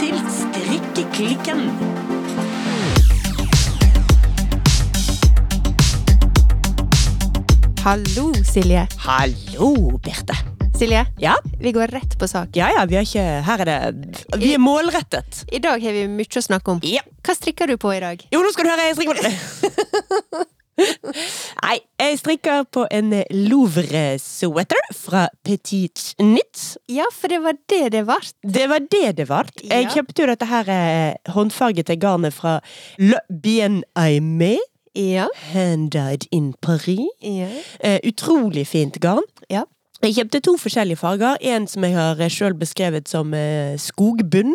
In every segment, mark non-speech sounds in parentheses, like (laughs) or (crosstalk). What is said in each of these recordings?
til Strikkeklikken. Hallo, Silje. Hallo, Birte. Silje, Ja, vi går rett på sak. ja, ja vi er ikke Her er det Vi er målrettet. I dag har vi mye å snakke om. Ja. Hva strikker du på i dag? Jo, nå skal du høre, jeg strikker på (laughs) (laughs) Nei, jeg strikker på en Louvre-sweater fra Petit Knit. Ja, for det var det det ble. Det var det det var. Jeg Ja. kjøpte jo dette her eh, håndfargete garnet fra Le Bien Aimé. Ja. Hand-dyed in Paris. ja. Eh, utrolig fint garn. Ja. Jeg kjøpte to forskjellige farger. En som jeg har sjøl beskrevet som eh, skogbunn.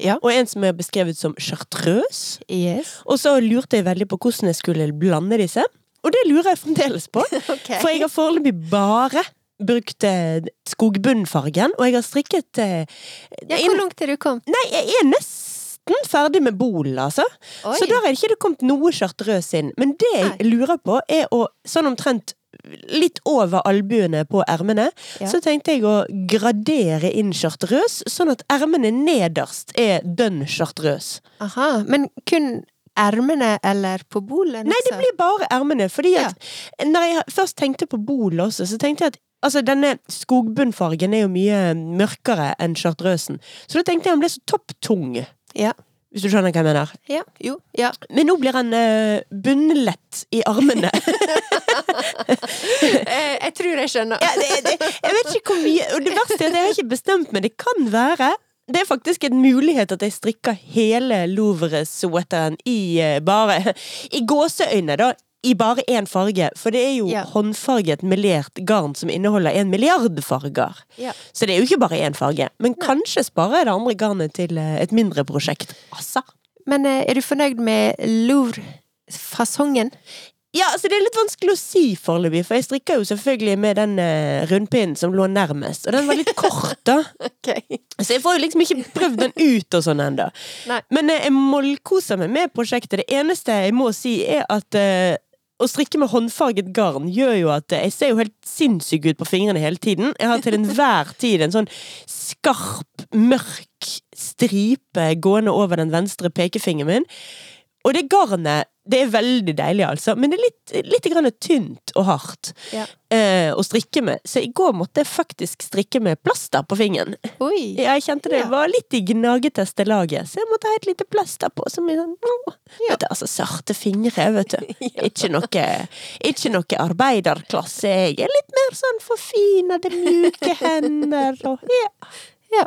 Ja. Og en som er beskrevet som chartreuse. Yes. Og så lurte jeg veldig på hvordan jeg skulle blande disse. Og det lurer jeg fremdeles på. (laughs) okay. For jeg har foreløpig bare brukt eh, skogbunnfargen, og jeg har strikket eh, Ja, hvor langt er du kommet? Nei, jeg er nesten ferdig med bolen, altså. Oi. Så der er det ikke det kommet noe chartreuse inn. Men det jeg lurer på, er å sånn omtrent litt over albuene på ermene, Ja. så tenkte jeg å gradere inn chartreuse, sånn at ermene nederst er dønn chartreuse. Aha, men kun ermene eller på bolen Nei, det blir bare ermene, fordi at når jeg først tenkte på bolen også, så tenkte jeg at Altså, denne skogbunnfargen er jo mye mørkere enn chartreusen, så da tenkte jeg han ble så topptung. Ja. Hvis du skjønner hva jeg mener. Ja, jo, ja. Men nå blir han uh, bunnlett i armene. jeg, (laughs) (laughs) jeg tror jeg skjønner. ja, det, det, jeg vet ikke hvor mye Og det verste er at jeg har ikke bestemt meg. Det kan være det er faktisk en mulighet at jeg strikker hele Louvre-sweateren i eh, bare I gåseøyne, da. I bare én farge. For det er jo Ja. håndfarget melert garn som inneholder en milliard farger. Ja. Så det er jo ikke bare én farge. Men kanskje sparer jeg det andre garnet til eh, et mindre prosjekt. Altså. Men eh, er du fornøyd med Louvre-fasongen? Ja, altså det er litt vanskelig å si foreløpig, for jeg strikka jo selvfølgelig med den eh, rundpinnen som lå nærmest, og den var litt kort, da. (laughs) okay. Så jeg får jo liksom ikke prøvd den ut og sånn ennå. Men jeg mollkoser meg med prosjektet. Det eneste jeg må si, er at eh, å strikke med håndfarget garn gjør jo at jeg ser jo helt sinnssyk ut på fingrene hele tiden. Jeg har til enhver tid en sånn skarp, mørk stripe gående over den venstre pekefingeren min. Og det garnet, det er veldig deilig, altså, men det er litt, litt tynt og hardt Ja. eh, å strikke med. Så i går måtte jeg faktisk strikke med plaster på fingeren. Oi. Ja, jeg kjente det Ja. var litt i gnageteste laget, så jeg måtte ha et lite plaster på. Som er sånn, ja. vet du, altså sarte fingre, vet du. (laughs) Ikke noe, ikke noe arbeiderklasse. Jeg er litt mer sånn forfinede, mjuke hender og ja. Ja.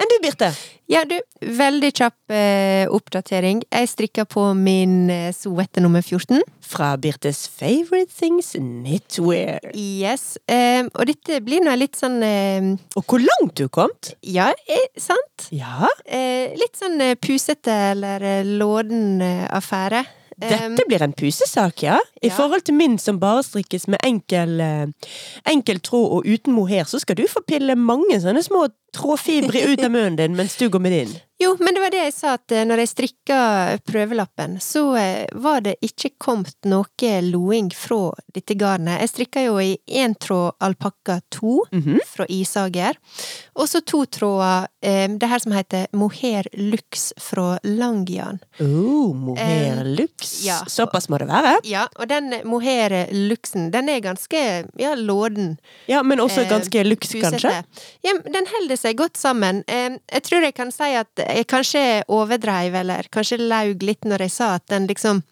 Enn du, Birte? Ja, du, veldig kjapp eh, oppdatering. Jeg strikker på min eh, sweater nummer 14. Fra Birtes Favorite Things Knitwear. Yes. Eh, og dette blir nå litt sånn eh, Og hvor langt du kom? Ja, eh, sant? Ja, Eh, litt sånn eh, pusete eller låden affære. Dette blir en pusesak, ja. I ja. forhold til min som bare strikkes med enkel, enkel tråd og uten mohair, så skal du få pille mange sånne små trådfibre ut av munnen din mens du går med din. Jo, men det var det jeg sa, at eh, når jeg strikka prøvelappen, så eh, var det ikke kommet noe loing fra dette garnet. Jeg strikka jo i én tråd alpakka 2 -hmm. fra Isager, og så to tråder eh, det her som heter mohair lux fra Langjan. Oh, mohair Eh, lux. ja. Såpass må det være. Ja, og den mohair luxen, den er ganske, ja, låden. Ja, men også Eh, ganske lux, kanskje. Ja, den holder seg godt sammen. Eh, Jeg tror jeg kan si at jeg kanskje overdreiv, eller kanskje laug litt når jeg sa at den liksom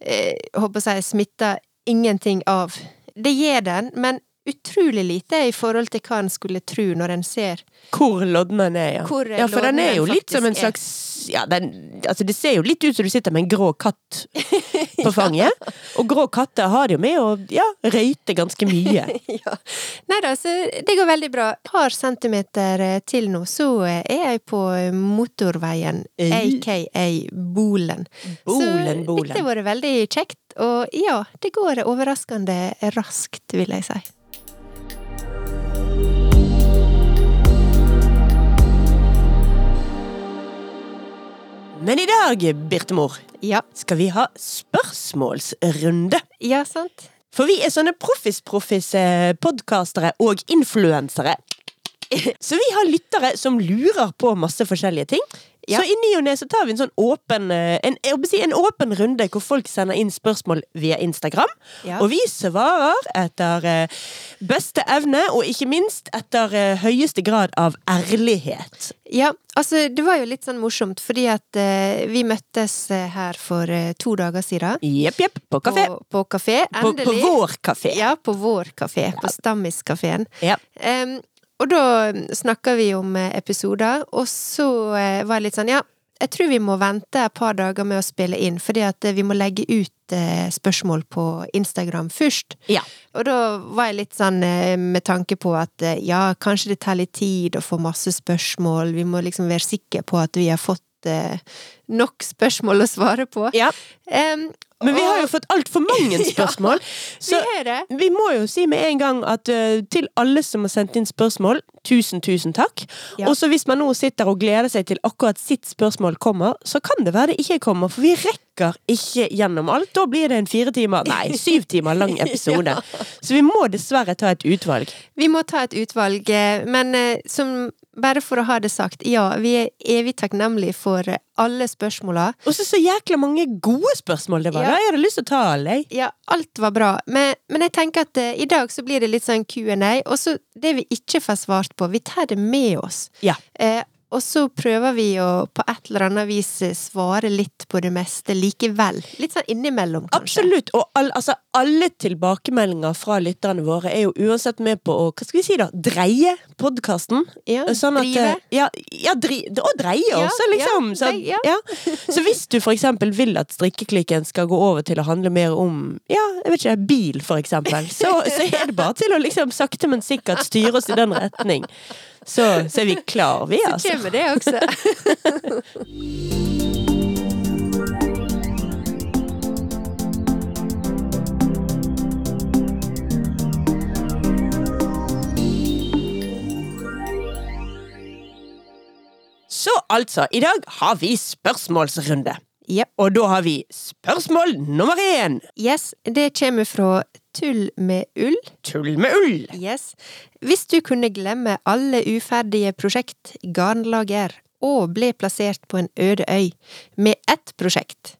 jeg Håper jeg smitta ingenting av. Det gjør den, men utrolig lite i forhold til hva en skulle tro når en ser. Hvor lodden den er, ja. Hvor ja, for den er jo litt som en slags Ja, den Altså, det ser jo litt ut som du sitter med en grå katt (laughs) på fanget. Og grå katter har det jo med å, ja, røyte ganske mye. (laughs) ja. Nei da, så det går veldig bra. Et par centimeter eh, til nå, så eh, er jeg på motorveien, Eh. aka Bolen. Bolen, så bolen. dette har vært veldig kjekt, og ja, det går overraskende raskt, vil jeg si. Men i dag, Birtemor, Ja, skal vi ha spørsmålsrunde. ja sant? For vi er sånne proffis-proffis-podkastere og influensere. Så vi har lyttere som lurer på masse forskjellige ting. Ja. Så i ny og ne så tar vi en sånn åpen eh, en, si en åpen runde hvor folk sender inn spørsmål via Instagram. Ja. Og vi svarer etter eh, beste evne, og ikke minst etter eh, høyeste grad av ærlighet. Ja, altså det var jo litt sånn morsomt, fordi at eh, vi møttes her for to dager siden. Jepp, jepp. På kafé. På, på kafé, endelig. på vår kafé. Ja, på vår kafé. På Stammiskafeen. Ja. Em, og da snakka vi om eh, episoder, og så eh, var jeg litt sånn, ja, jeg tror vi må vente et par dager med å spille inn, fordi at eh, vi må legge ut spørsmål på Instagram først. Ja. Og da var jeg litt sånn med tanke på at ja, kanskje det tar litt tid å få masse spørsmål, vi må liksom være sikre på at vi har fått eh, nok spørsmål å svare på. Ja. Um, Men vi har jo fått altfor mange (laughs) (laughs) spørsmål. Det. Vi må jo si med en gang at uh, til alle som har sendt inn spørsmål, tusen, tusen takk. Ja. Og så hvis man nå sitter og gleder seg til akkurat sitt spørsmål kommer, så kan det være det ikke kommer, for vi rekker ikke gjennom alt. Da blir det en fire timer, nei, syv timer lang (laughs) episode. Så vi må dessverre ta et utvalg. Vi må ta et utvalg, eh, men eh, som bare for å ha det sagt, ja, vi er evig takknemlige for alle spørsmåla. Og så så jækla mange gode spørsmål det var. Ja. Da jeg hadde lyst til å ta alle. Ja, alt var bra, men, men jeg tenker at uh, i dag så blir det litt sånn Q&A, og så det vi ikke får svart på, vi tar det med oss. Ja. Eh, og så prøver vi å på et eller annet vis svare litt på det meste likevel. Litt sånn innimellom, kanskje. Absolutt. Og all, altså, alle tilbakemeldinger fra lytterne våre er jo uansett med på å hva skal vi si da, dreie podkasten. Ja, Sånn at, drive. eh, Ja, ja dri, og dreie Ja, også, liksom. så, ja. så hvis du for eksempel vil at strikkeklikken skal gå over til å handle mer om ja, jeg vet ikke, bil, for eksempel, så, så er det bare til å liksom sakte, men sikkert styre oss i den retning. Så, så er vi klar, vi, Så altså. kommer det også. (laughs) Så altså, i dag har vi spørsmålsrunde. Jep. Og da har vi spørsmål nummer én. Yes, det kommer fra Tull med ull. Tull med ull. Yes. Hvis du kunne glemme alle uferdige prosjekt, garnlager, og ble plassert på en øde øy med ett prosjekt,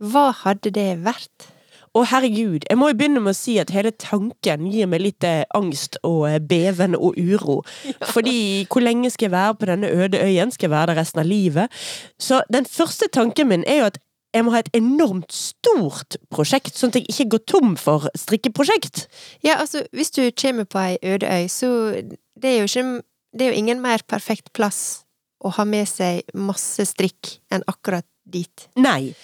hva hadde det vært? Å herregud, jeg må jo begynne med å si at hele tanken gir meg litt eh, angst og eh, beven og uro. (laughs) Fordi hvor lenge skal jeg være på denne øde øyen? Skal jeg være der resten av livet? Så den første tanken min er jo at jeg må ha et enormt stort prosjekt, sånn at jeg ikke går tom for strikkeprosjekt. Ja, altså, hvis du kommer på ei øde øy, så det er jo ikke Det er jo ingen mer perfekt plass å ha med seg masse strikk enn akkurat dit. Nei.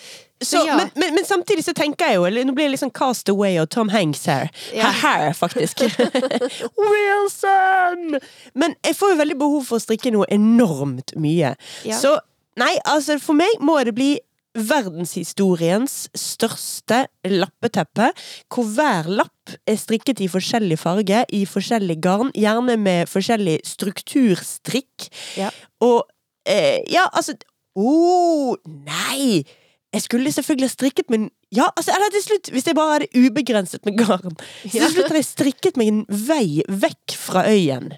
Så, Så ja. men, men, men samtidig så tenker jeg jo eller Nå blir det litt sånn Cast Away og Tom Hanks her. Ja. Her faktisk. (laughs) Wilson! Men jeg får jo veldig behov for å strikke noe enormt mye. Ja. Så nei, altså for meg må det bli verdenshistoriens største lappeteppe, hvor hver lapp er strikket i forskjellig farge, i forskjellig garn, gjerne med forskjellig strukturstrikk. Ja. Og eh, ja, altså Å, nei! Jeg skulle selvfølgelig ha strikket min Ja, altså, eller til slutt, hvis jeg bare hadde ubegrenset med garn Så til slutt hadde jeg strikket meg en vei vekk fra øyen.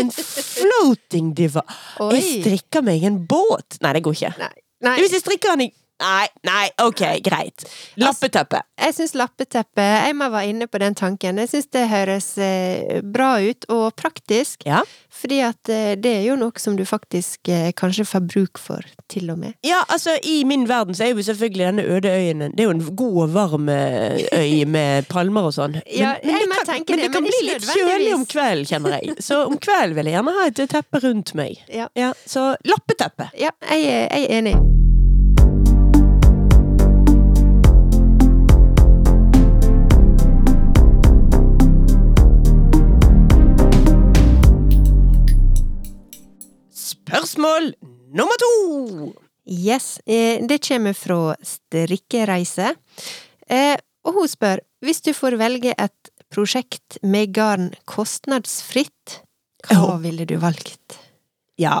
En floating diva. Oi. Jeg strikker meg en båt. Nei, det går ikke. Nei. Nei, Hvis jeg strikker den i Nei, nei, ok, greit. Lappeteppe. jeg syns lappeteppe Eima var inne på den tanken. Jeg syns det høres eh, bra ut, og praktisk. Ja. Fordi at eh, det er jo noe som du faktisk eh, kanskje får bruk for, til og med. Ja, altså I min verden så er jo selvfølgelig denne øde øyen Det er jo en god og varm øy med palmer og sånn. Men, (laughs) Ja, men, det kan, men det, kan men bli litt kjølig om kvelden, kjenner jeg. Så om (laughs) kvelden vil jeg gjerne ha et teppe rundt meg. Ja, Ja, Så lappeteppe. ja jeg, jeg er enig. Spørsmål nummer to! Yes, eh, det kommer fra Strikkereise. Eh, og hun spør, hvis du får velge et prosjekt med garn kostnadsfritt, hva ville du valgt? Ja,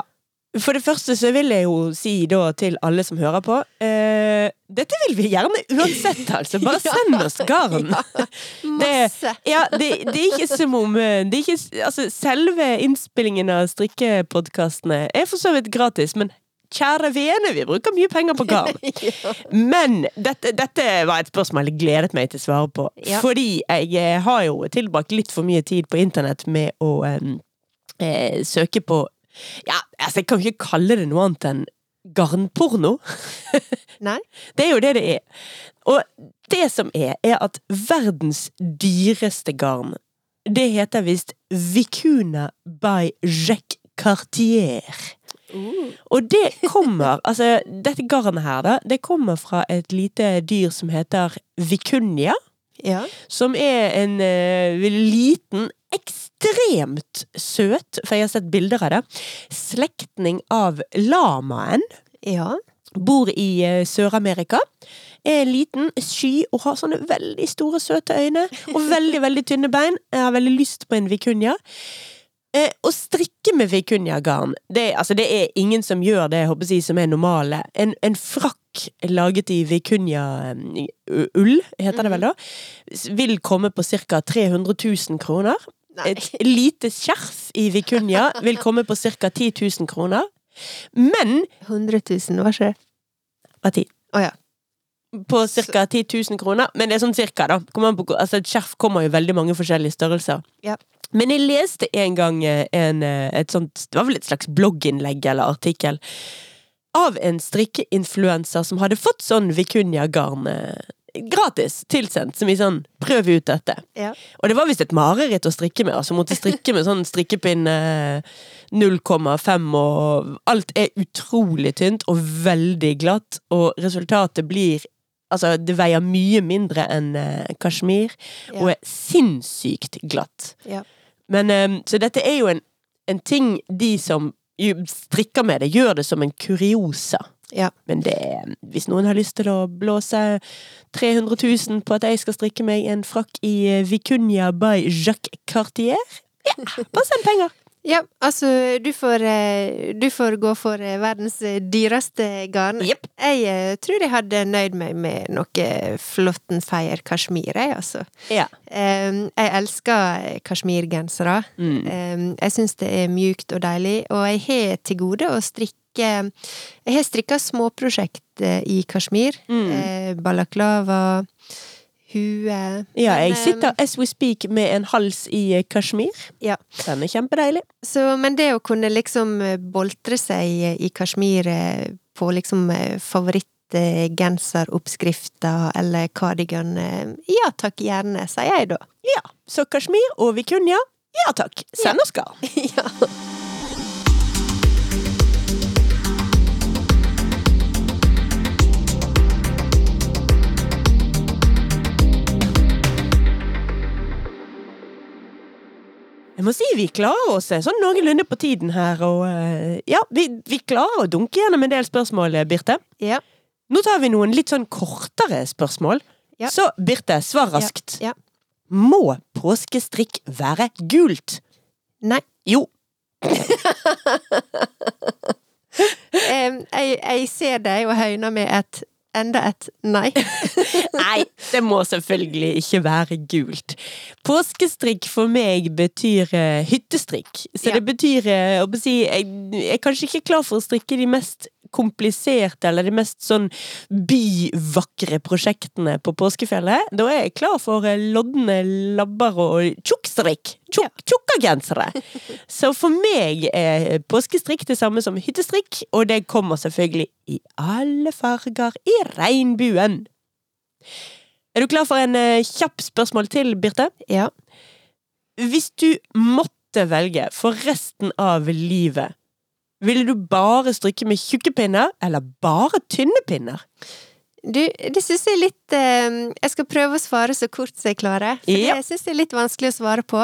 For det første så vil jeg jo si da til alle som hører på eh, Dette vil vi gjerne uansett, altså. Bare (laughs) send oss garn. (laughs) Masse. Ja, det, det er ikke som om eh, det ikke, altså, Selve innspillingen av strikkepodkastene er for så vidt gratis, men kjære vene, vi bruker mye penger på garn. (laughs) Men dette, dette var et spørsmål jeg gledet meg til å svare på. Ja. Fordi jeg eh, har jo tilbrakt litt for mye tid på internett med å em, eh, søke på Ja, altså, jeg kan ikke kalle det noe annet enn garnporno. (laughs) Nei? Det er jo det det er. Og det som er, er at verdens dyreste garn, det heter visst Vicuna by Jacques Cartier. Uh. Og det kommer, (laughs) altså dette garnet her da, det kommer fra et lite dyr som heter vicunia, Ja. som er en uh, liten, ekstremt søt, for jeg har sett bilder av det, slektning av lamaen, Ja. bor i eh, Sør-Amerika. Er liten, sky og har sånne veldig store, søte øyne. Og (laughs) veldig, veldig tynne bein. Jeg har veldig lyst på en vikunja. Eh, å strikke med vikunjagarn, det, altså, det er ingen som gjør det håper jeg, som er normale. En, en frakk laget i vikunja-ull, heter det vel da, vil komme på ca. 300 000 kroner. Nei. Et lite skjerf i vikunja vil komme på ca. 10 000 kroner. Men 100 000, hva skjer? av ti. Å ja. På ca. 10 000 kroner. Men det er sånn cirka, da. På, altså, et skjerf kommer jo veldig mange forskjellige størrelser. Ja. Men jeg leste en gang eh, en, eh, et sånt Det var vel et slags blogginnlegg eller artikkel av en strikkeinfluenser som hadde fått sånn vikunja-garn eh, gratis tilsendt, som i sånn 'prøv ut dette'. Ja. Og det var visst et mareritt å strikke med. Altså måtte strikke med sånn strikkepinne 0,5 og Alt er utrolig tynt og veldig glatt, og resultatet blir Altså, det veier mye mindre enn uh, kasjmir, Ja. og er sinnssykt glatt. Ja. Men um, Så dette er jo en, en ting de som strikker med det, gjør det som en kuriosa. Ja. Men det hvis noen har lyst til å blåse 300 000 på at jeg skal strikke meg en frakk i eh, Vicunia by Jacques Cartier, ja, bare send penger! Ja, altså, du får, eh, du får gå for eh, verdens eh, dyreste garn. Yep. Jeg tror jeg hadde nøyd meg med noe Flåttenfeier kasjmir, jeg, altså. Ja. Jeg elsker kasjmirgensere. Mm. Jeg syns det er mjukt og deilig, og jeg har til gode å strikke Jeg har strikka småprosjekt i kasjmir. Mm. Balaklava, hue Ja, jeg sitter as we speak med en hals i eh, kasjmir. Ja. Den er kjempedeilig. Så, men det å kunne liksom eh, boltre seg eh, i kasjmir eh, på liksom eh, favorittgenseroppskrifter eller cardigan, eh, ja takk, gjerne, sier jeg da. Ja, så kasjmir og vikunja, ja takk, send oss garn. (laughs) ja. Jeg må si vi klarer oss eh, sånn noenlunde på tiden her, og eh, ja, vi, vi klarer å dunke gjennom en del spørsmål, eh, Birte. Ja. Nå tar vi noen litt sånn kortere spørsmål. Ja. Så Birte, svar raskt. Ja. Må påskestrikk være gult? Nei. Jo. (laughs) um, jeg, jeg ser deg og høyner med et enda et nei. (laughs) Nei, det må selvfølgelig ikke være gult. Påskestrikk for meg betyr eh, hyttestrikk. Så Ja. det betyr eh, å si, jeg, jeg er kanskje ikke klar for å strikke de mest kompliserte eller de mest sånn byvakre prosjektene på påskefjellet. Da er jeg klar for eh, lodne labber og tjukkstrikk. Ja. Tjukkagensere. (laughs) Så for meg er påskestrikk det samme som hyttestrikk, og det kommer selvfølgelig i alle farger i regnbuen. Er du klar for en eh, kjapp spørsmål til, Birte? Ja. Hvis du måtte velge for resten av livet, ville du bare strikke med tjukke pinner, eller bare tynne pinner? Du, det syns jeg er litt eh, Jeg skal prøve å svare så kort som jeg klarer. For Ja. det syns jeg er litt vanskelig å svare på.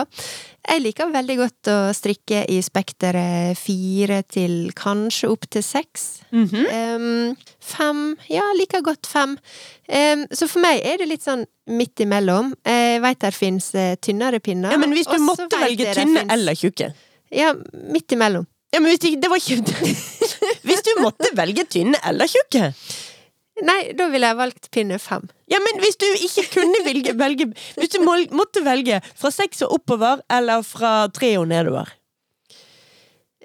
Jeg liker veldig godt å strikke i spekteret fire til kanskje opp til seks. Mm -hmm. um, fem Ja, liker godt fem. Um, så for meg er det litt sånn midt imellom. Jeg veit der fins tynnere pinner. Ja, men hvis du måtte velge tynne finnes- eller tjukke? Ja, midt imellom. Ja, men hvis det var ikke (laughs) Hvis du måtte velge tynne eller tjukke Nei, da ville jeg valgt pinne fem. Ja, men hvis du ikke kunne velge, velge Hvis du må, måtte velge fra seks og oppover eller fra tre og nedover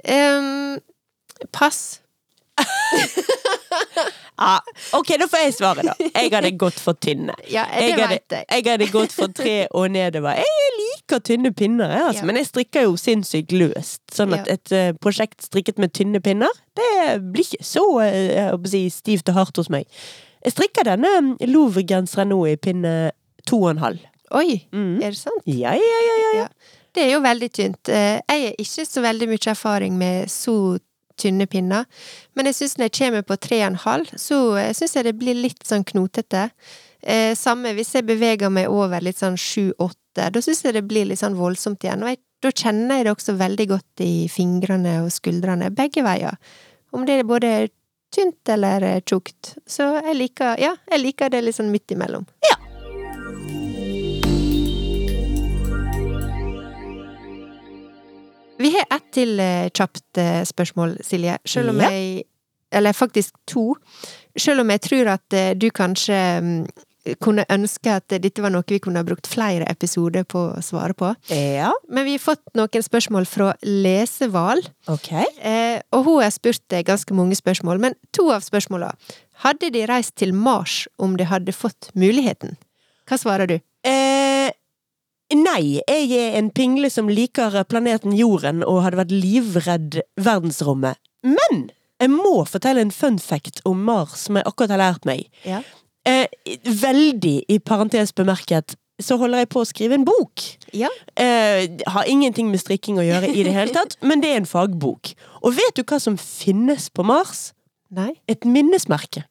Um, pass. (laughs) (laughs) Ja, ok, da får jeg svare, da. Jeg hadde gått for tynne. (laughs) Ja, Jeg hadde, jeg. hadde gått for tre og nedover. Jeg liker tynne pinner, jeg, altså. Ja. men jeg strikker jo sinnssykt løst. Sånn at et uh, prosjekt strikket med tynne pinner, det blir ikke så uh, si, stivt og hardt hos meg. Jeg strikker denne mm, Louvre-genseren nå i pinne to og en halv. Oi, Mm. er det sant? Ja, ja, ja, ja. Ja. Det er jo veldig tynt. Eh, Jeg har ikke så veldig mye erfaring med så tynne pinner, men jeg syns når jeg kommer på tre og en halv, så syns jeg det blir litt sånn knotete. Eh, Samme hvis jeg beveger meg over litt sånn sju-åtte, da syns jeg det blir litt sånn voldsomt igjen. Og jeg, da kjenner jeg det også veldig godt i fingrene og skuldrene, begge veier. Om det er både tynt eller eh, tjukt. Så jeg liker, ja, jeg liker det litt sånn midt imellom. Vi har ett til eh, kjapt eh, spørsmål, Silje. Selv om Ja. jeg Eller faktisk to. Selv om jeg tror at eh, du kanskje mm, kunne ønske at dette var noe vi kunne ha brukt flere episoder på å svare på. Ja, Men vi har fått noen spørsmål fra Leseval, ok. eh, og hun har spurt ganske mange spørsmål. Men to av spørsmåla Hadde de reist til Mars om de hadde fått muligheten? Hva svarer du? Eh, nei, jeg er en pingle som liker planeten Jorden og hadde vært livredd verdensrommet. Men jeg må fortelle en fun fact om Mars som jeg akkurat har lært meg. Ja. Eh, veldig i parentes bemerket så holder jeg på å skrive en bok. Ja. Eh, har ingenting med strikking å gjøre i det hele tatt, (laughs) men det er en fagbok. Og vet du hva som finnes på Mars? Nei? Et minnesmerke.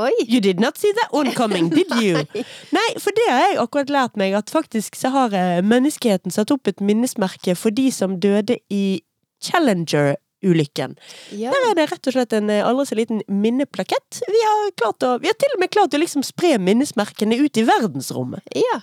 Oi! You did not see that one coming, did (laughs) you? Nei, for det har jeg akkurat lært meg, at faktisk så har eh, menneskeheten satt opp et minnesmerke for de som døde i Challenger-ulykken. Ja. Der er det rett og slett en eh, aldri så liten minneplakett. Vi har, klart å, vi har til og med klart å liksom spre minnesmerkene ut i verdensrommet. Ja.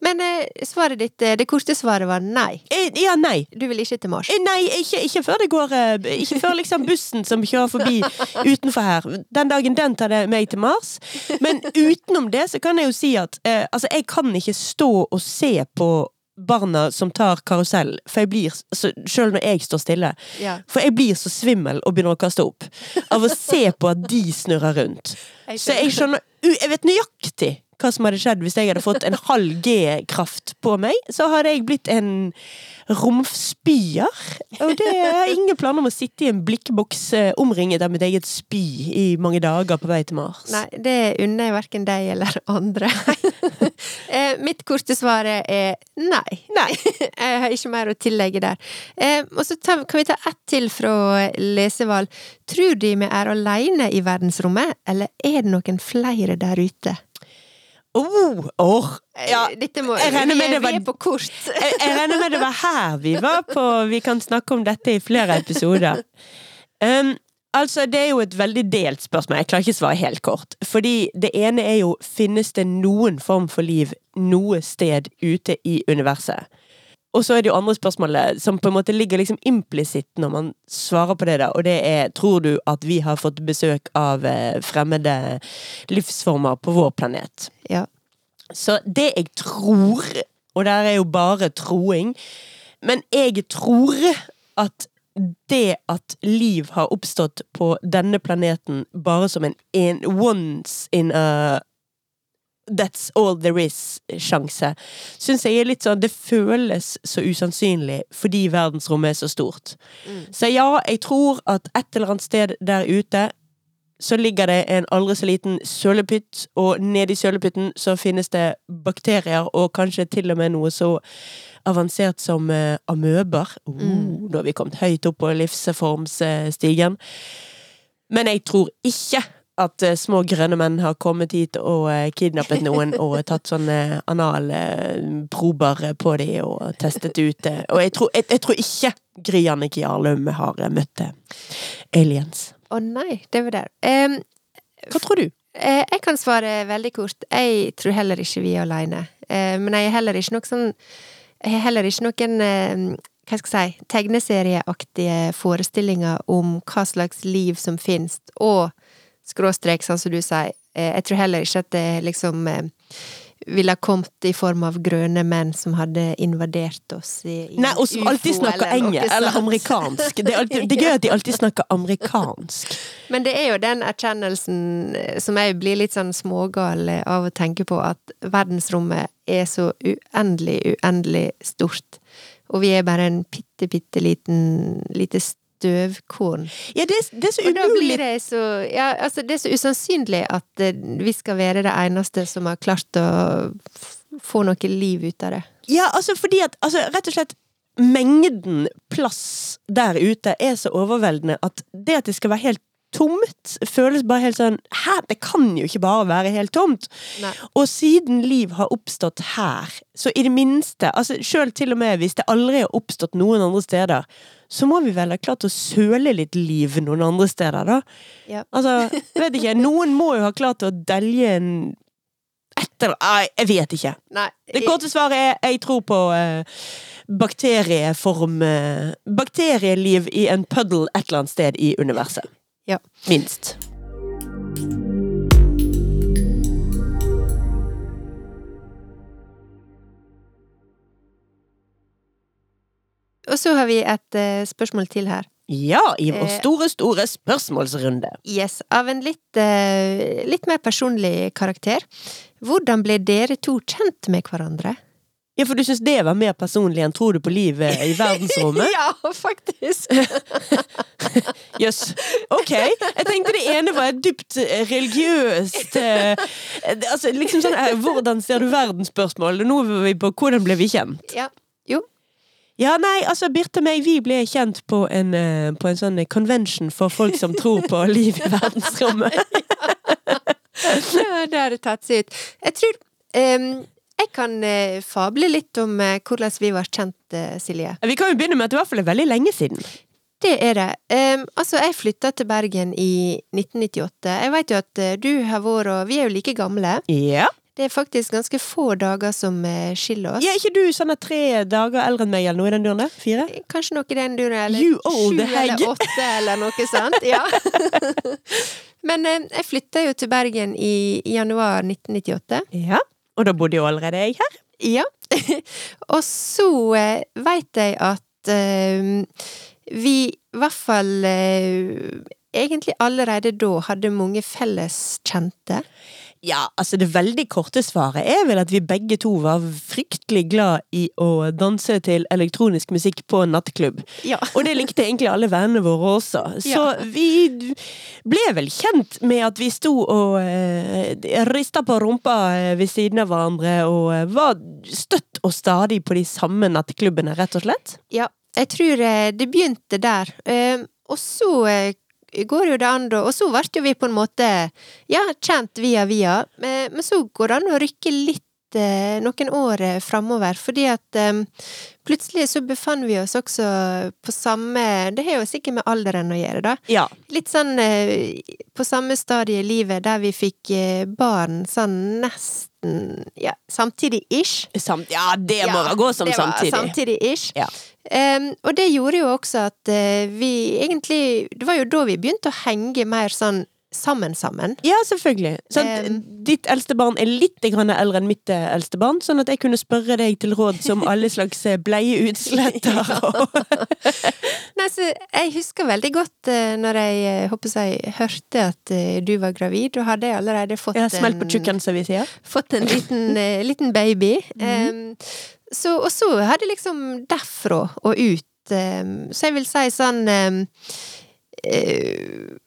Men eh, svaret ditt, eh, det korte svaret var nei. Eh, ja, nei. Du vil ikke til Mars. Eh, Nei, ikke, ikke før det går eh, Ikke før liksom bussen som kjører forbi utenfor her. Den dagen den tar det meg til Mars. Men utenom det så kan jeg jo si at altså, jeg kan ikke stå og se på barna som tar karusell, for jeg blir altså, Selv når jeg står stille. Ja. For jeg blir så svimmel og begynner å kaste opp av å se på at de snurrer rundt. Jeg Så jeg skjønner Jeg vet nøyaktig hva som hadde skjedd hvis jeg hadde fått en halv G-kraft på meg. Så hadde jeg blitt en romspyer. Og det har ingen planer om å sitte i en blikkboks eh, omringet av mitt eget spy i mange dager på vei til Mars. Nei, det unner jeg verken deg eller andre. (laughs) eh, mitt korte svar er nei. Nei. (laughs) jeg har ikke mer å tillegge der. Eh, og så kan vi ta ett til fra lesevalg. Tror de vi er alene i verdensrommet, eller er det noen flere der ute? Oh, åh. ja. Dette må, jeg regner med det var- på kort. Jeg, jeg regner med det var her vi var på Vi kan snakke om dette i flere episoder. Um, altså, det er jo et veldig delt spørsmål. Jeg klarer ikke å svare helt kort. Fordi det ene er jo Finnes det noen form for liv noe sted ute i universet? Og så er det jo andre spørsmålet som på en måte ligger liksom implisitt når man svarer på det, da, og det er Tror du at vi har fått besøk av eh, fremmede livsformer på vår planet? Ja. Så det jeg tror, og der er jo bare troing, men jeg tror at det at liv har oppstått på denne planeten bare som en, en once in a That's all there is-sjanse, syns jeg er litt sånn Det føles så usannsynlig fordi verdensrommet er så stort. Så ja, jeg tror at et eller annet sted der ute så ligger det en aldri så liten sølepytt, og nedi sølepytten så finnes det bakterier, og kanskje til og med noe så avansert som uh, amøber. Oh, Mm. Da har vi kommet høyt opp på livsformsstigen. Men jeg tror ikke at uh, små grønne menn har kommet hit og uh, kidnappet noen og tatt sånne analprober på de og testet ut det. Og jeg tror, jeg, jeg tror ikke Gry Annike Jarlum har eh, møtt eh, aliens. Å nei, det var der. Um, Hva tror du? Eh, Jeg kan svare veldig kort. Jeg tror heller ikke vi er alene. Eh, Men jeg er heller ikke noe sånn Jeg har heller ikke noen eh, hva skal jeg si, tegneserieaktige forestillinger om hva slags liv som finnes, og skråstrek, sånn som du sier. Eh, jeg tror heller ikke at det liksom eh, ville ha kommet i form av grønne menn som hadde invadert oss i, i Nei, og som alltid snakker eller engelsk, eller amerikansk. Det er, alltid, det er gøy at de alltid snakker amerikansk. (laughs) Men det er jo den erkjennelsen eh, som jeg blir litt sånn smågal av å tenke på, at verdensrommet er så uendelig, uendelig stort. Og vi er bare en bitte, bitte liten lite støvkorn. Ja, det, det er så umulig det så Ja, altså, det er så usannsynlig at eh, vi skal være det eneste som har klart å få noe liv ut av det. Ja, altså fordi at altså, Rett og slett Mengden plass der ute er så overveldende at det at det skal være helt tomt, føles bare helt sånn Hæ, det kan jo ikke bare være helt tomt! Nei. Og siden liv har oppstått her, så i det minste altså Sjøl til og med hvis det aldri har oppstått noen andre steder, så må vi vel ha klart å søle litt liv noen andre steder, da. Ja. Altså, vet ikke, noen må jo ha klart å delje en etter jeg vet ikke. Nei. Det korte svaret er jeg tror på eh, bakterieform eh, Bakterieliv i en puddle et eller annet sted i universet. Ja. Minst. Og så har vi et uh, spørsmål til her. Ja, i vår Eh. store, store spørsmålsrunde. Yes, av en litt, uh, litt mer personlig karakter. Hvordan ble dere to kjent med hverandre? Ja, for du syns det var mer personlig enn tror du på livet i (laughs) verdensrommet? ja, faktisk! (laughs) Jøss. Ok. Jeg tenkte det ene var et dypt eh, religiøst eh, Altså liksom sånn eh, Hvordan ser du verden-spørsmål. Nå er vi på hvordan ble vi kjent? ja. Jo. Ja, nei, altså Birte og meg, vi ble kjent på en, eh, på en sånn convention for folk som tror på (laughs) liv i verdensrommet. Ja, det har det tatt seg ut. Jeg tror em, Jeg kan eh, fable litt om eh, hvordan vi var kjent, eh, Silje. Vi kan jo begynne med at det i hvert fall er veldig lenge siden. Det er det. Em, altså, jeg flytta til Bergen i 1998. Jeg vet jo at eh, du har vært og Vi er jo like gamle. Ja. Det er faktisk ganske få dager som eh, skiller oss. ja er ikke du sånn at tre dager eldre enn meg, eller noe i den duren der? Fire? Kanskje noe i den duren, eller You old sju hag. eller åtte, eller noe sånt. Ja. (laughs) Men eh, jeg flytta jo til Bergen i, i januar 1998. Ja. Og da bodde jo allerede jeg her. Ja. (laughs) og så eh, veit jeg at eh, vi i hvert fall eh, egentlig allerede da hadde mange felles kjente. Ja, altså det veldig korte svaret er vel at vi begge to var fryktelig glad i å danse til elektronisk musikk på en nattklubb. Ja. (laughs) Og det likte egentlig alle vennene våre også. Så Ja. vi ble vel kjent med at vi sto og eh, rista på rumpa eh, ved siden av hverandre og eh, var støtt og stadig på de samme nattklubbene, rett og slett. Ja, jeg tror eh, det begynte der. Eh, og så går jo det an, da. Og så ble jo vi på en måte ja, kjent via via. Men, men så går det an å rykke litt eh, noen år eh, framover, fordi at um, plutselig så befant vi oss også på samme Det har jo sikkert med alderen å gjøre, da. Ja. Litt sånn eh, på samme stadie i livet der vi fikk eh, barn sånn nesten ja, samtidig-ish. Samt, ja, det må Ja, gå som samtidig. Samtidig-ish. Ja. Em, og det gjorde jo også at uh, vi egentlig Det var jo da vi begynte å henge mer sånn sammen sammen. Ja, selvfølgelig. Sånn, Um, ditt eldste barn er litt grann eldre enn mitt eh, eldste barn, sånn at jeg kunne spørre deg til råd som alle slags eh, bleieutsletter (laughs) og (laughs) Nei, så jeg husker veldig godt uh, når jeg håper jeg hørte at uh, du var gravid. Da hadde jeg allerede fått Jeg har smelt på en- tjukken, som vi sier. fått en liten, uh, liten baby. (laughs) Mhm. Em, så, og så har det liksom derfra og ut Så jeg vil si sånn eh,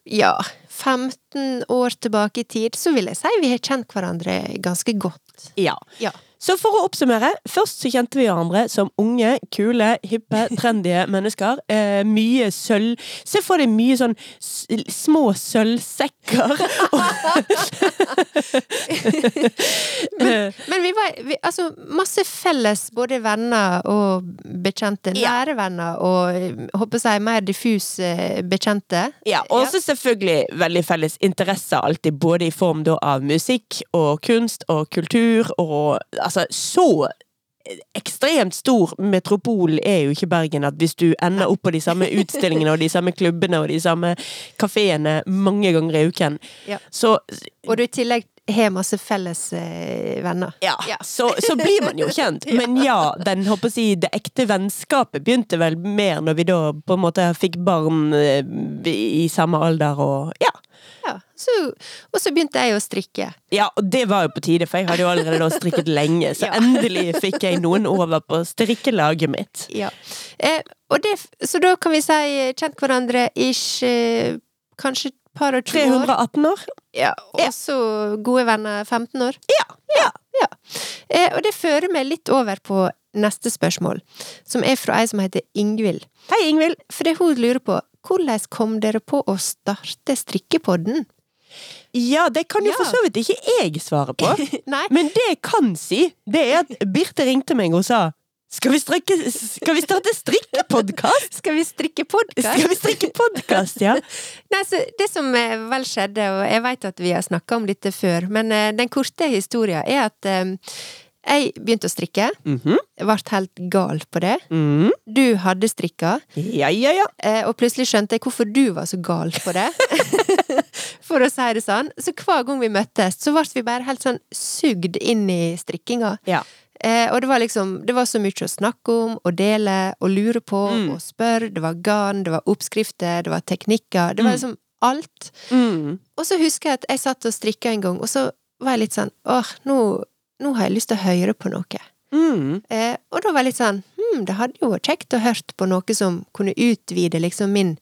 Ja, 15 år tilbake i tid, så vil jeg si vi har kjent hverandre ganske godt. Ja. Ja. Så for å oppsummere, først så kjente vi hverandre som unge, kule, hippe, (laughs) trendy mennesker. Eh, mye sølv Se for deg mye sånn små sølvsekker. (laughs) men, Men vi var vi, altså masse felles, både venner og bekjente. Nære venner og eh, håper jeg mer diffuse bekjente. ja, og så selvfølgelig veldig felles interesser alltid, både i form da av musikk og kunst og kultur og altså så ekstremt stor metropol er jo ikke Bergen. At hvis du ender opp på de samme utstillingene og de samme klubbene og de samme kafeene mange ganger i uken, Ja. så Og du i tillegg har masse felles eh, venner. ja, Ja. Så, så blir man jo kjent. (laughs) Men ja, den, håper jeg, det ekte vennskapet begynte vel mer når vi da på en måte fikk barn eh, i samme alder og ja. Ja. Så, og så begynte jeg å strikke. Ja, og det var jo på tide, for jeg hadde jo allerede da strikket lenge, (laughs) så Ja. endelig fikk jeg noen over på strikkelaget mitt. Ja. Eh, og det, så da kan vi si eh, kjent hverandre ish eh, kanskje et par og 20 år. 318 år? Ja, og så gode venner 15 år. Ja. ja. Eh, og det fører meg litt over på neste spørsmål, som er fra ei som heter Ingvild. Hei, Ingvild. Det hun lurer på, hvordan kom dere på å starte strikkepodden? Ja, det kan jo Ja. for så vidt ikke jeg svare på. (laughs) Men det jeg kan si, det er at Birte ringte meg og sa skal vi, strikke, skal vi starte strikkepodkast? skal vi strikke podkast? Skal vi strikke podkast, ja? (laughs) Nei, så det som eh, vel skjedde, og jeg vet at vi har snakka om dette før, men eh, den korte historien er at eh, jeg begynte å strikke. Mhm. Ble helt gal på det. Mhm. Du hadde strikka, Ja, ja, ja. og plutselig skjønte jeg hvorfor du var så gal på det. (laughs) For å si det sånn. Så hver gang vi møttes, så ble vi bare helt sånn sugd inn i strikkinga. Ja. Eh, og det var liksom Det var så mye å snakke om, og dele, og lure på, Mm. og spørre. Det var garn, det var oppskrifter, det var teknikker. Det var Mm. liksom alt. Mm. Og så husker jeg at jeg satt og strikka en gang, og så var jeg litt sånn åh, nå, nå har jeg lyst til å høre på noe. Mm. Eh, og da var jeg litt sånn hm, det hadde jo vært kjekt å hørt på noe som kunne utvide liksom min,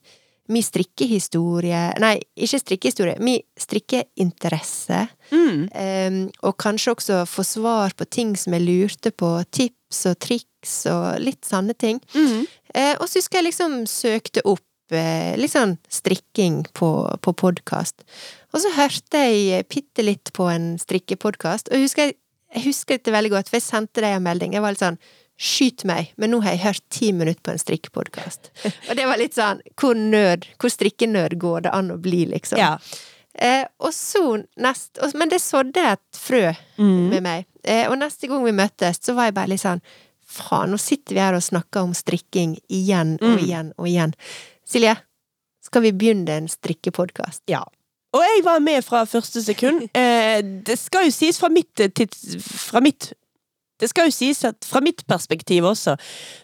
min strikkehistorie Nei, ikke strikkehistorie, min strikkeinteresse. Mm. Um, og kanskje også få svar på ting som jeg lurte på, tips og triks og litt sånne ting. Mm. Uh, og så husker jeg liksom søkte opp eh, litt sånn strikking på, på podkast. Og så hørte jeg bitte litt på en strikkepodkast, og jeg husker, jeg husker dette veldig godt, for jeg sendte deg en melding. Jeg var litt sånn Skyt meg, men nå har jeg hørt ti minutter på en strikkepodkast. Og det var litt sånn Hvor nerd, hvor strikkenerd går det an å bli, liksom? Ja. Eh, og så nest og, Men det sådde et frø Mm. med meg. Eh, og neste gang vi møttes, så var jeg bare litt sånn Faen, nå sitter vi her og snakker om strikking igjen og Mm. igjen og igjen. Silje, skal vi begynne en strikkepodkast? Ja. Og jeg var med fra første sekund. Eh, det skal jo sies fra mitt tids... Fra mitt det skal jo sies at fra mitt perspektiv også,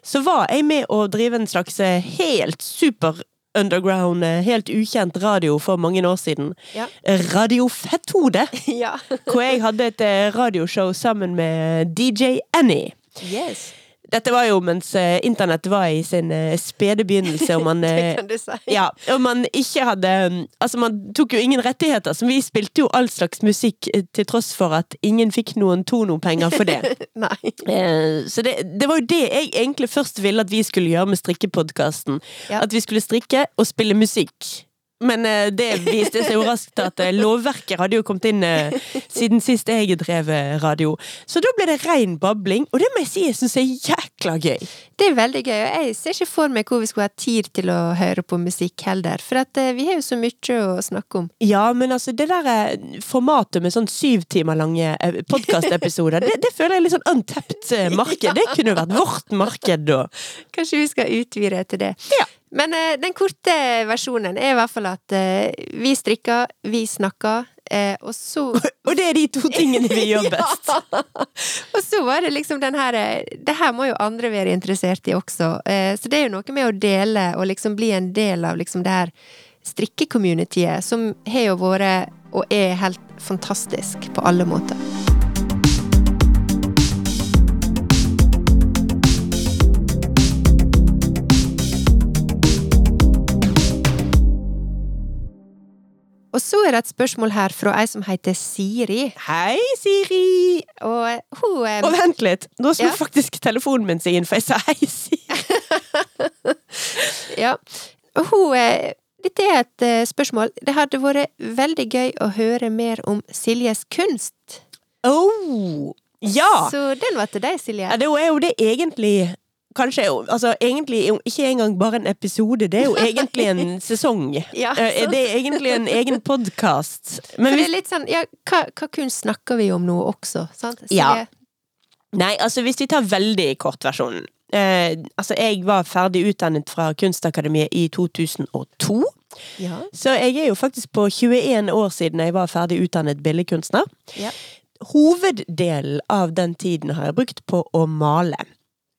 så var jeg med å drive en slags eh, helt super underground, eh, helt ukjent radio for mange år siden. Ja. Eh, Radio Fetthode, (laughs) ja. hvor jeg hadde et radioshow sammen med DJ Annie. Yes. Dette var jo mens eh, internett var i sin eh, spede begynnelse, og man (laughs) Det eh, kan du si. ja, og man ikke hadde Altså, man tok jo ingen rettigheter, så vi spilte jo all slags musikk til tross for at ingen fikk noen tonopenger for det. (laughs) Nei. Så det, det var jo det jeg egentlig først ville at vi skulle gjøre med strikkepodkasten. Ja. At vi skulle strikke og spille musikk. Men eh, det viste seg jo raskt at eh, lovverket hadde jo kommet inn eh, siden sist jeg drev radio. Så da ble det rein babling, og det må jeg si jeg syns er jækla gøy. Det er veldig gøy, og jeg ser ikke for meg hvor vi skulle ha tid til å høre på musikk heller, for vi har jo så mye å snakke om. Ja, men altså, det der formatet med sånn syv timer lange podkastepisoder, det, det føler jeg er litt sånn untapped marked. (laughs) Det kunne jo vært vårt marked, da. Kanskje vi skal utvide til det. Ja. Men eh, den korte versjonen er i hvert fall at eh, vi strikker, vi snakker, eh, og så (laughs) Og det er de to tingene vi gjør (laughs) best. Ja. (laughs) Og så var det liksom den her eh, Det her må jo andre være interessert i også. Eh, så det er jo noe med å dele og liksom bli en del av liksom det her strikkecommunityet, som har jo vært og er helt fantastisk på alle måter. Og så er det et spørsmål her fra ei som heter Siri. Hei, Siri! Og hun um... Og vent litt, nå slo Ja. faktisk telefonen min seg inn, for jeg sa hei, Siri. (laughs) Ja. Og hun uh... Dette er et eh, spørsmål. Det hadde vært veldig gøy å høre mer om Siljes kunst. Oh, ja! Så den var til deg, Silje. ja! Det er jo det egentlig Kanskje altså, egentlig ikke engang bare en episode, det er jo (laughs) egentlig en sesong. Ja, Eh. Det er egentlig en egen podkast. Men det hvis sånn Ja, hva, hva kunst snakker vi om nå også? Sant? Ja. Silje? Nei, altså hvis vi tar veldig kortversjonen. Eh, altså, jeg var ferdig utdannet fra Kunstakademiet i 2002. Ja. Så jeg er jo faktisk på 21 år siden jeg var ferdig utdannet billedkunstner. Ja. Hoveddelen av den tiden har jeg brukt på å male.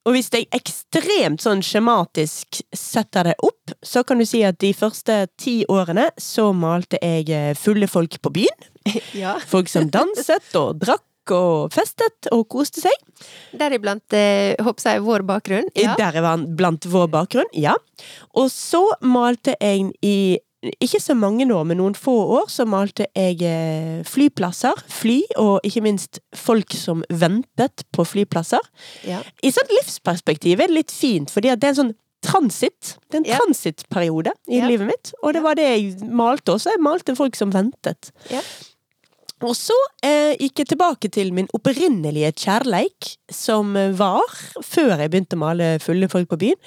Og hvis jeg ekstremt sånn skjematisk setter det opp, så kan du si at de første ti årene så malte jeg eh, fulle folk på byen. (laughs) ja. (laughs) Folk som danset og drakk og festet og koste seg. Deriblant eh, håper jeg vår bakgrunn. Ja. Der var vår bakgrunn, ja. Og så malte jeg i ikke så mange år, men noen få år, så malte jeg eh, flyplasser, fly, og ikke minst folk som ventet på flyplasser. Ja. I sånn livsperspektiv er det litt fint, fordi det er en sånn transit. Det er en Ja. transittperiode i Ja. livet mitt, og det var det jeg malte også. Jeg malte folk som ventet. Ja. Og så eh, gikk jeg tilbake til min opprinnelige kjærleik, som var, før jeg begynte å male fulle folk på byen,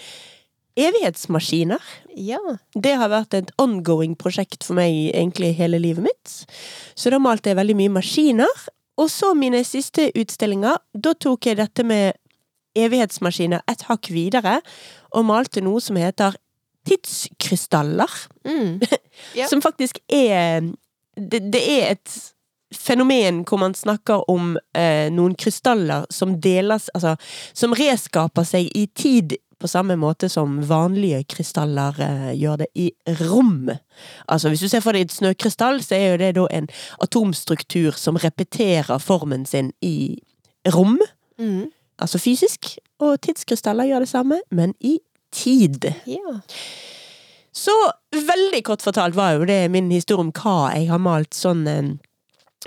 evighetsmaskiner. ja. Det har vært et ongoing prosjekt for meg egentlig hele livet mitt. Så da malte jeg veldig mye maskiner. Og så mine siste utstillinger, da tok jeg dette med evighetsmaskiner et hakk videre, og malte noe som heter tidskrystaller. Mm. (laughs) Ja. Som faktisk er det, det er et fenomen hvor man snakker om eh, noen krystaller som deles Altså, som reskaper seg i tid på samme måte som vanlige krystaller eh, gjør det i rom. Altså, hvis du ser for deg et snøkrystall, så er jo det da en atomstruktur som repeterer formen sin i rom, Mm. altså fysisk, og tidskrystaller gjør det samme, men i tid. Ja. Så veldig kort fortalt var jo det min historie om hva jeg har malt sånn eh,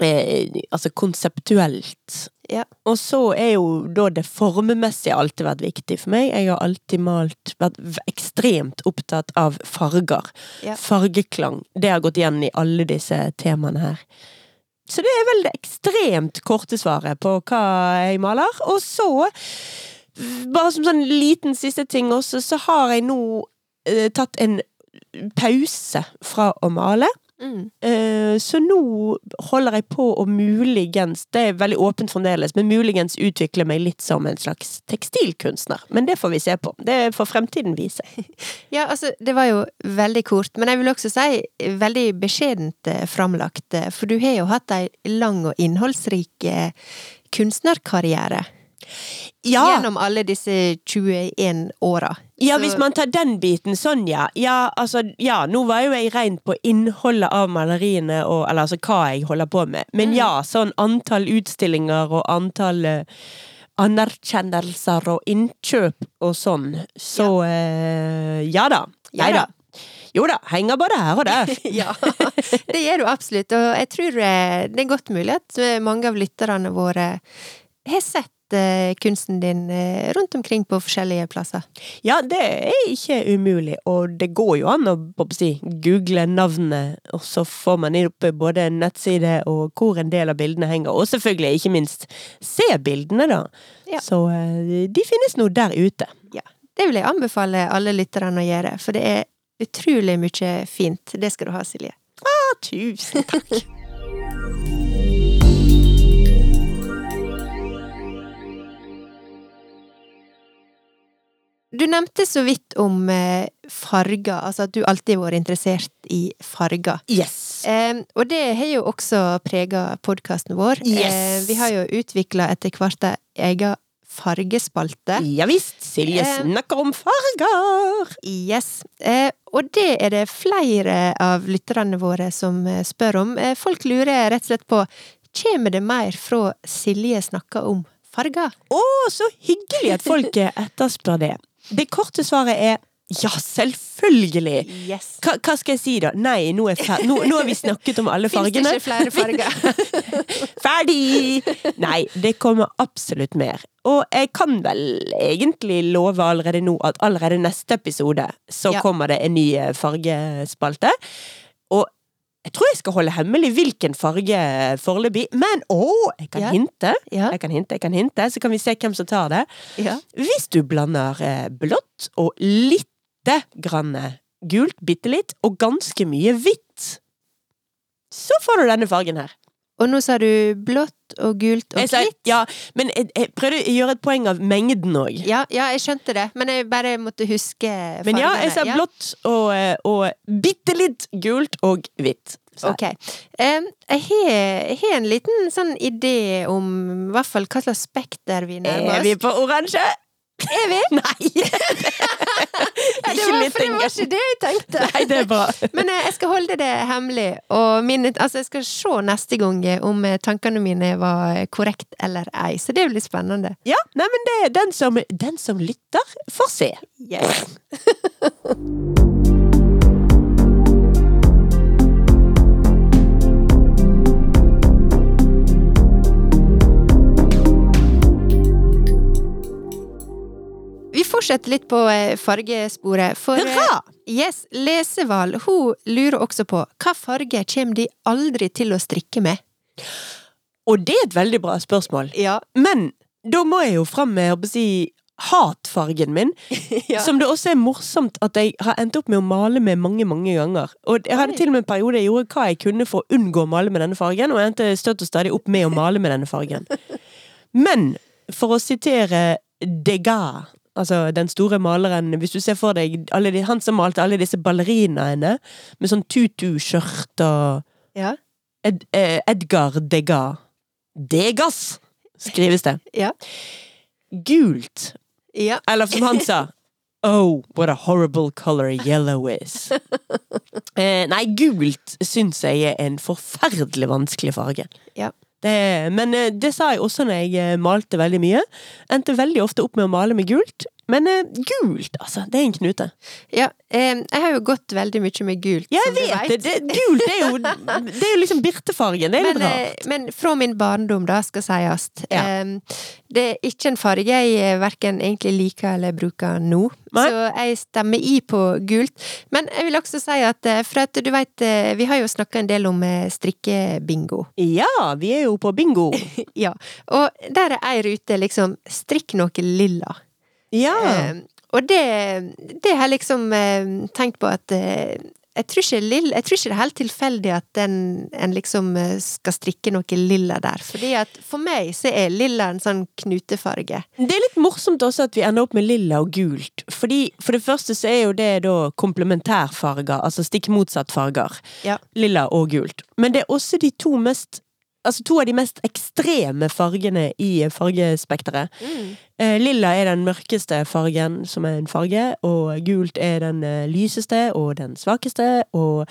eh, Altså konseptuelt. Ja. Og så er jo da det formmessige alltid vært viktig for meg. Jeg har alltid malt Vært ekstremt opptatt av farger. Ja. Fargeklang. Det har gått igjen i alle disse temaene her. Så det er vel det ekstremt korte svaret på hva jeg maler. Og så, bare som sånn liten siste ting også, så har jeg nå eh, tatt en pause fra å male. Mm. Eh, så nå holder jeg på å muligens, det er veldig åpent fremdeles, men muligens utvikle meg litt som en slags tekstilkunstner. Men det får vi se på. Det får fremtiden vise. (laughs) Ja, altså, det var jo veldig kort, men jeg vil også si veldig beskjedent eh, framlagt, eh, for du har jo hatt ei lang og innholdsrik kunstnerkarriere Ja, gjennom alle disse 21 åra. Ja, hvis man tar den biten sånn, ja. Ja, altså, ja, nå var jo jeg rent på innholdet av maleriene, og, eller altså hva jeg holder på med. Men Mm. ja, sånn antall utstillinger og antall uh, anerkjennelser og innkjøp og sånn, så ja da. Ja Nei da. da. Jo da, henger både her og der. (laughs) ja, det gjør du absolutt, og jeg tror eh, det er godt mulig at mange av lytterne våre har sett kunsten din eh, rundt omkring på forskjellige plasser. Ja, det er ikke umulig, og det går jo an å å si, google navnet, og så får man opp både nettside og hvor en del av bildene henger, og selvfølgelig, ikke minst, se bildene, da. Ja. Så eh, de finnes nå der ute. Ja, det vil jeg anbefale alle lytterne å gjøre, for det er utrolig mye fint. Det skal du ha, Silje. Ah, tusen takk. (laughs) Du nevnte så vidt om eh, farger, altså at du alltid har vært interessert i farger. Yes. Eh, og det har jo også prega podkasten vår. Yes. Eh, vi har jo utvikla etter hvert ei egen fargespalte. Ja visst, Silje Eh. snakker om farger. Yes. Eh, og det er det flere av lytterne våre som eh, spør om. Folk lurer rett og slett på Kommer det mer fra Silje snakker om farger? Å, så hyggelig at folk etterspør det. Det korte svaret er ja, selvfølgelig. Yes. Hva, hva skal jeg si da? Nei, nå, er nå, nå har vi snakket om alle Fins det fargene. ikke flere farger? (laughs) Ferdig! Nei, det kommer absolutt mer. Og jeg kan vel egentlig love allerede nå at allerede neste episode så Ja. kommer det en ny eh, fargespalte. Jeg tror jeg skal holde hemmelig hvilken farge foreløpig, men å, jeg kan Ja. Ja. Jeg kan hinte, jeg kan hinte, så kan vi se hvem som tar det. ja. Hvis du blander eh, blått og lite grann gult, bitte litt, og ganske mye hvitt, så får du denne fargen her. Og nå sa du blått og gult og hvitt. ja, men jeg, jeg prøvde å gjøre et poeng av mengden òg. Ja, ja, jeg skjønte det, men jeg bare måtte huske fargene. Men ja, jeg sa blått og, eh, og bitte litt gult og hvitt. Ok. Jeg har en liten sånn idé om i hvert fall hva slags spekter vi nærmer Er vi på oransje? Er vi? (laughs) Nei! Det, var, for det var ikke det jeg tenkte. Nei, det er bra. (laughs) Men eh, jeg skal holde det hemmelig, og min, altså jeg skal se neste gang eh, om eh, tankene mine var korrekt eller ei, så det blir spennende. Ja, nei, men det er den som, den som lytter, får se. Yes. (laughs) Vi fortsetter litt på eh, fargesporet, for eh, Hurra! Yes, Leseval hun lurer også på hva farge kommer de aldri til å strikke med? Og det er et veldig bra spørsmål. Ja. Men da må jeg jo fram med å si, hatfargen min, (laughs) ja. som det også er morsomt at jeg har endt opp med å male med mange, mange ganger. Og jeg hadde til og med en periode jeg gjorde hva jeg kunne for å unngå å male med denne fargen, og jeg endte støtt og stadig opp med å male med denne fargen. (laughs) Men for å sitere Degas, altså den store maleren Hvis du ser for deg alle de, han som malte alle disse ballerinaene med sånn tutu-skjørt og ja. Ed, eh, Edgar Degas. Degas, skrives det. (laughs) Ja. Gult. Ja. Eller som han sa (laughs) Oh, what a horrible color yellow is. (laughs) eh, nei, gult syns jeg er en forferdelig vanskelig farge. Ja. Det, men eh, det sa jeg også når jeg eh, malte veldig mye. Endte veldig ofte opp med å male med gult. Men eh, gult, altså. Det er en knute. Ja, eh, jeg har jo gått veldig mye med gult, Jeg som du vet det! det gult er jo, (laughs) det er jo liksom birtefargen. Det er litt Men, rart. eh, men fra min barndom, da, skal sies. Ja. Det er ikke en farge jeg eh, verken egentlig liker eller bruker nå. Nei. Så jeg stemmer i på gult. Men jeg vil også si at eh, For at du vet, eh, vi har jo snakka en del om strikkebingo. Ja, vi er jo på bingo. (laughs) Ja. Og der er ei rute liksom 'strikk noe lilla'. Ja. Eh, og det, det har jeg liksom eh, tenkt på at eh, jeg tror, ikke lill, jeg tror ikke det er helt tilfeldig at den, en liksom eh, skal strikke noe lilla der. Fordi at for meg så er lilla en sånn knutefarge. Det er litt morsomt også at vi ender opp med lilla og gult. Fordi For det første så er jo det da komplementærfarger, altså stikk motsatt farger. Ja. Lilla og gult. Men det er også de to mest Altså to av de mest ekstreme fargene i fargespekteret. Eh, lilla er den mørkeste fargen som er en farge, og gult er den eh, lyseste og den svakeste, og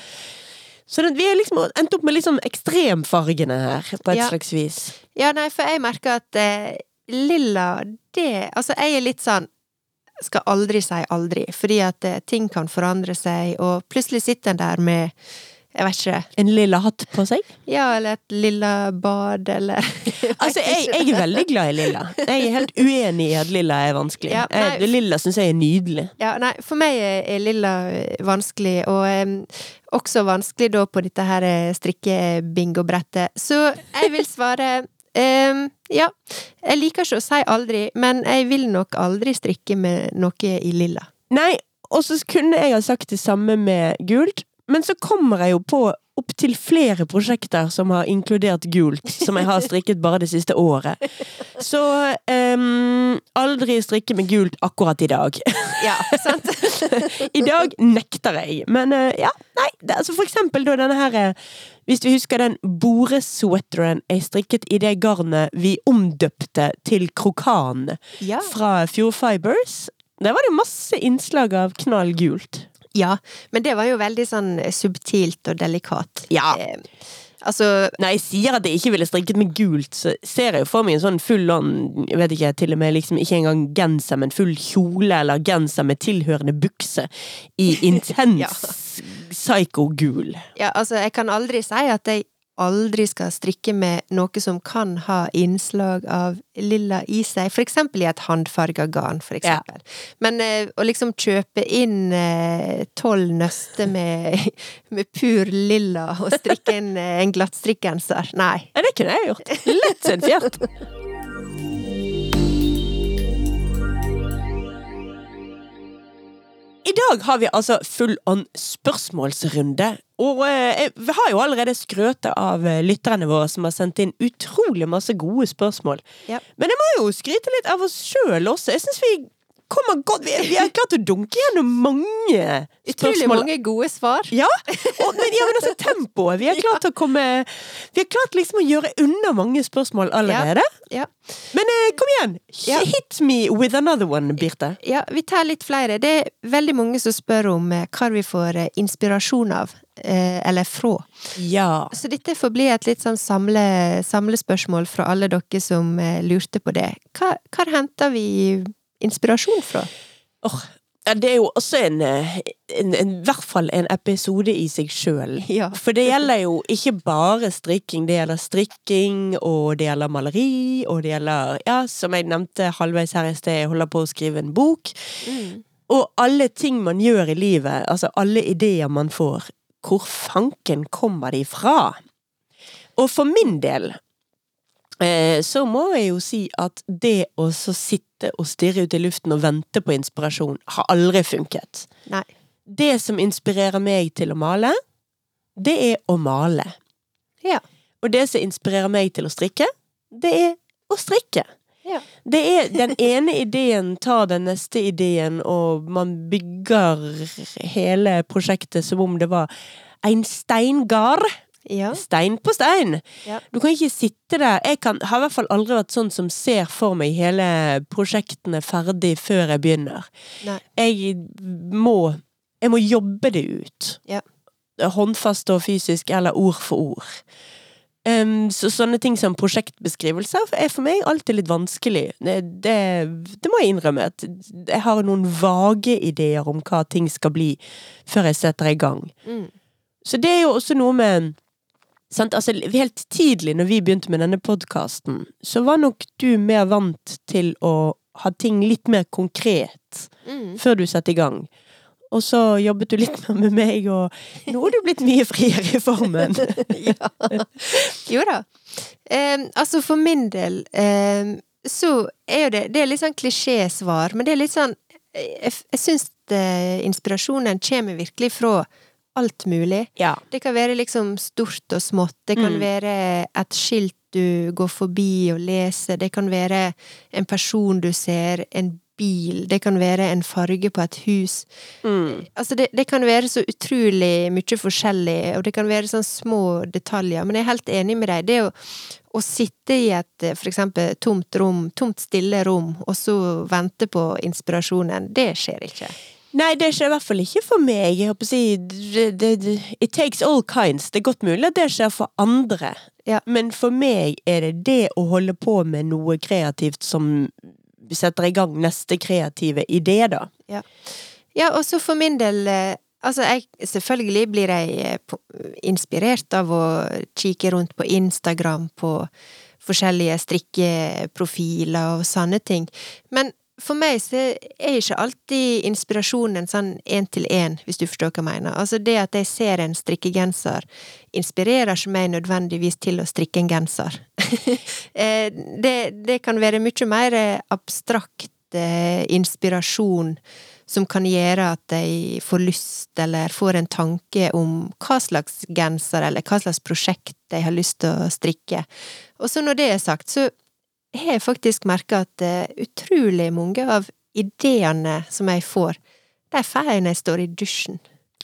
Så det, vi har liksom endt opp med liksom ekstremfargene her, på et Ja. slags vis. Ja, nei, for jeg merker at eh, lilla, det Altså, jeg er litt sånn skal aldri si aldri, fordi at eh, ting kan forandre seg, og plutselig sitter en der med jeg vet ikke. En lilla hatt på seg. Ja, eller et lilla bad, eller (laughs) Altså, jeg, jeg er veldig glad i lilla. Jeg er helt uenig i at lilla er vanskelig. Ja, jeg, lilla syns jeg er nydelig. Ja, nei, for meg er lilla eh, vanskelig, og um, også vanskelig da på dette her strikkebingobrettet. strikke-bingo-brettet. Så jeg vil svare (laughs) um, ja, jeg liker ikke å si aldri, men jeg vil nok aldri strikke med noe i lilla. Nei, og så kunne jeg ha sagt det samme med gult, men så kommer jeg jo på opptil flere prosjekter som har inkludert gult, som jeg har strikket bare det siste året. Så um, aldri strikke med gult akkurat i dag. Ja, sant? (laughs) I dag nekter jeg. Men uh, ja, nei. Det, altså for eksempel da denne her eh, Hvis vi husker den boresweateren jeg strikket i det garnet vi omdøpte til krokan Ja. fra Fjord Fibers. Der var det masse innslag av knall gult. Ja, men det var jo veldig sånn subtilt og delikat. Ja. Eh, altså, Når jeg sier at jeg ikke ville strikket med gult, så ser jeg jo for meg en sånn full on Jeg vet ikke, til og med liksom ikke engang genser, men full kjole eller genser med tilhørende bukse i (laughs) intens Ja. psyko-gul. ja, altså, jeg kan aldri si at jeg aldri skal strikke med noe som kan ha innslag av lilla i seg, for eksempel i et håndfarga garn, for Ja. eksempel. Men eh, å liksom kjøpe inn eh, tolv nøster med, (laughs) med pur lilla og strikke inn en en glattstrikkgenser, nei. Ja, det kunne jeg gjort. Lett fjert. I dag har vi altså full on spørsmålsrunde. Og eh, vi har jo allerede skrøtet av eh, lytterne våre som har sendt inn utrolig masse gode spørsmål. Ja. Men jeg må jo skryte litt av oss sjøl også. Jeg syns vi kommer godt Vi, vi har klart å dunke gjennom mange spørsmål. Utrolig mange gode svar. Ja, og, men, ja, men også tempoet. Vi har (laughs) klart å komme Vi har klart liksom å gjøre unna mange spørsmål allerede. Ja. Men eh, kom igjen! Ja. Hit me with another one, Birte. Ja, vi tar litt flere. Det er veldig mange som spør om eh, hva vi får eh, inspirasjon av, eh, eller fra. Ja. Så dette får bli et litt sånn samle, samlespørsmål fra alle dere som lurte på det. Hva, hva henter vi inspirasjon fra? Åh, ja, det er jo også en, eh, en, en, i hvert fall en episode i seg sjøl. (laughs) Ja. For det gjelder jo ikke bare strikking, det gjelder strikking, og det gjelder maleri, og det gjelder, ja, som jeg nevnte halvveis her i sted, jeg holder på å skrive en bok. Mm. Og alle ting man gjør i livet, altså alle ideer man får, hvor fanken kommer de fra? Og for min del så må jeg jo si at det å så sitte og stirre ut i luften og vente på inspirasjon har aldri funket. Nei. Det som inspirerer meg til å male, det er å male. Ja. Og det som inspirerer meg til å strikke, det er å strikke. Ja. Det er den ene ideen tar den neste ideen, og man bygger hele prosjektet som om det var en steingard. Ja. Stein på stein. Ja. Du kan ikke sitte der Jeg kan, har i hvert fall aldri vært sånn som ser for meg hele prosjektene ferdig før jeg begynner. Nei. Jeg må Jeg må jobbe det ut. Ja. Håndfast og fysisk, eller ord for ord. Um, så sånne ting som prosjektbeskrivelser er for meg alltid litt vanskelig. Det, det, det må jeg innrømme. At jeg har noen vage ideer om hva ting skal bli, før jeg setter i gang. Mm. Så det er jo også noe med? Altså, Helt tidlig når vi begynte med denne podkasten, så var nok du mer vant til å ha ting litt mer konkret Mm. før du satte i gang. Og så jobbet du litt (laughs) mer med meg, og nå er du blitt mye friere i formen. (laughs) ja. Jo da. Eh, altså, for min del eh, så er jo det Det er litt sånn klisjésvar, men det er litt sånn Jeg, jeg syns inspirasjonen kommer virkelig fra alt mulig. Ja. Det kan være liksom stort og smått. Det kan Mm. være et skilt du går forbi og leser. Det kan være en person du ser. En bil. Det kan være en farge på et hus. Mm. Altså, det, det kan være så utrolig mye forskjellig, og det kan være sånn små detaljer, men jeg er helt enig med deg. Det å, å sitte i et for eksempel tomt rom, tomt stille rom, og så vente på inspirasjonen, det skjer ikke. Nei, det skjer i hvert fall ikke for meg. Jeg håper å si det, det, It takes all kinds. Det er godt mulig at det skjer for andre. Ja. Men for meg er det det å holde på med noe kreativt som setter i gang neste kreative idé, da. Ja, og så for min del eh, Altså, jeg, selvfølgelig blir jeg eh, inspirert av å kikke rundt på Instagram på forskjellige strikkeprofiler og sånne ting, men for meg så er ikke alltid inspirasjonen sånn én til én, hvis du forstår hva jeg mener. Altså det at jeg ser en strikkegenser, inspirerer ikke meg nødvendigvis til å strikke en genser. (laughs) Eh, det, det kan være mye mer abstrakt eh, inspirasjon som kan gjøre at jeg får lyst eller får en tanke om hva slags genser eller hva slags prosjekt jeg har lyst til å strikke. Og så når det er sagt, så har jeg faktisk merka at eh, utrolig mange av ideene som jeg får, de får jeg når jeg står i dusjen.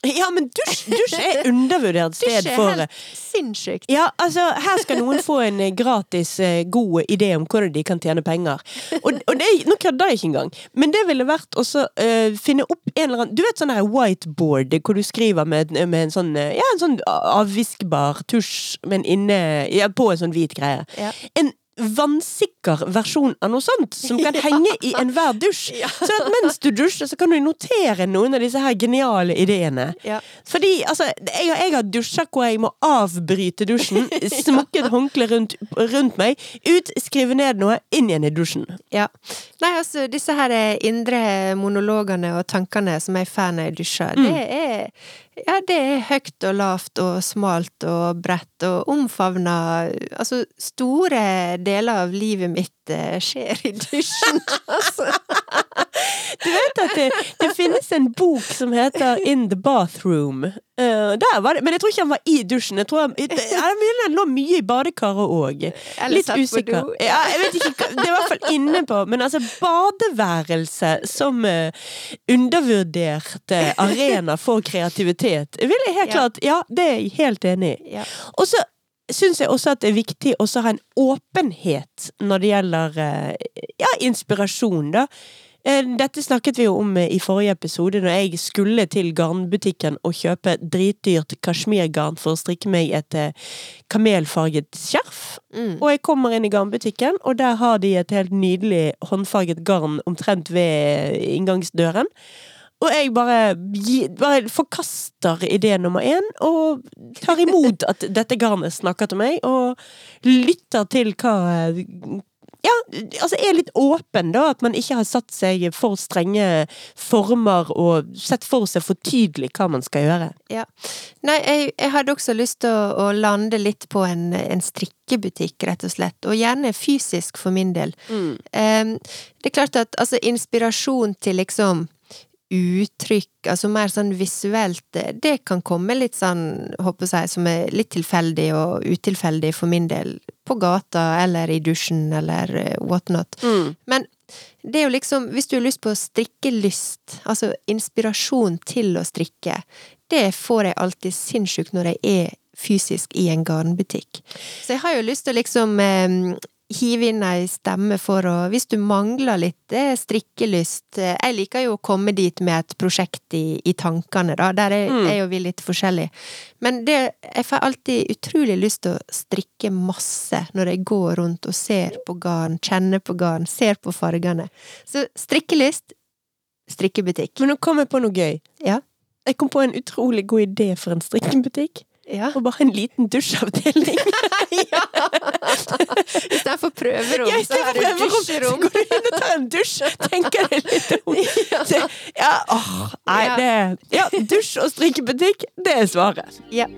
Ja, men dusj, dusj er undervurdert (laughs) Dusj sted er helt sinnssykt. Ja, altså, her skal noen få en eh, gratis eh, god idé om hvordan de kan tjene penger. Og, og det, nå kødder jeg ikke engang, men det ville vært å uh, finne opp en eller annen Du vet sånn her whiteboard hvor du skriver med, med en sånn Ja, en sånn avviskbar tusj, men inne ja, på en sånn hvit greie. Ja. En vannsikker versjon av noe sånt, som kan (laughs) Ja. henge i enhver dusj. Så at mens du dusjer, så kan du notere noen av disse her geniale ideene. Ja. Fordi, altså, jeg, jeg har dusjer hvor jeg må avbryte dusjen, (laughs) (laughs) smukke et håndkle rundt, rundt meg, ut, skrive ned noe, inn igjen i dusjen. Ja. Nei, altså, disse her indre monologene og tankene som jeg får når jeg dusjer, det er ja, det er høyt og lavt og smalt og bredt og omfavner Altså, store deler av livet mitt eh, skjer i dusjen, (laughs) altså. Du vet at det, det finnes en bok som heter In the Bathroom. Uh, det, men jeg tror ikke han var i dusjen. Jeg tror han, han lå mye i badekaret òg. Litt usikker. Ja, ikke, det er i hvert fall inne på Men altså, badeværelse som uh, undervurdert arena for kreativitet, vil jeg helt klart Ja, det er jeg helt enig i. Ja. Og så syns jeg også at det er viktig å ha en åpenhet når det gjelder uh, ja, inspirasjon, da. Eh, dette snakket vi jo om eh, i forrige episode, når jeg skulle til garnbutikken og kjøpe dritdyrt kasjmirgarn for å strikke meg et eh, kamelfarget skjerf. Mm. Og jeg kommer inn i garnbutikken, og der har de et helt nydelig håndfarget garn omtrent ved inngangsdøren. Og jeg bare, bare forkaster idé nummer én, og tar imot at dette garnet snakker til meg, og lytter til hva, ja, altså er litt åpen, da. At man ikke har satt seg for strenge former og sett for seg for tydelig hva man skal gjøre. Ja. Nei, jeg, jeg hadde også lyst til å, å lande litt på en, en, strikkebutikk, rett og slett. Og gjerne fysisk, for min del. Mm. Um, det er klart at altså, inspirasjon til liksom uttrykk, altså mer sånn visuelt, det kan komme litt sånn, håper jeg, som er litt tilfeldig og utilfeldig for min del, på gata eller i dusjen eller eh, whatnot. Mm. Men det er jo liksom, hvis du har lyst på strikkelyst, altså inspirasjon til å strikke, det får jeg alltid sinnssykt når jeg er fysisk i en garnbutikk. Så jeg har jo lyst til å liksom eh, hive inn ei stemme for å Hvis du mangler litt strikkelyst Jeg liker jo å komme dit med et prosjekt i, i tankene, da. Der er, mm. er, jo vi litt forskjellige. Men det, jeg får alltid utrolig lyst til å strikke masse når jeg går rundt og ser på garn, kjenner på garn, ser på fargene. Så strikkelyst, strikkebutikk. Men nå kom jeg på noe gøy. Ja. Jeg kom på en utrolig god idé for en strikkebutikk. Ja. Og bare en liten dusjavdeling. (laughs) ja! Istedenfor prøverom, ja, så har du dusjerom. Går du inn og tar en dusj, (laughs) tenker jeg litt om. ja. ja, åh, nei, det Ja, dusj og strikkebutikk, det er svaret. Ja.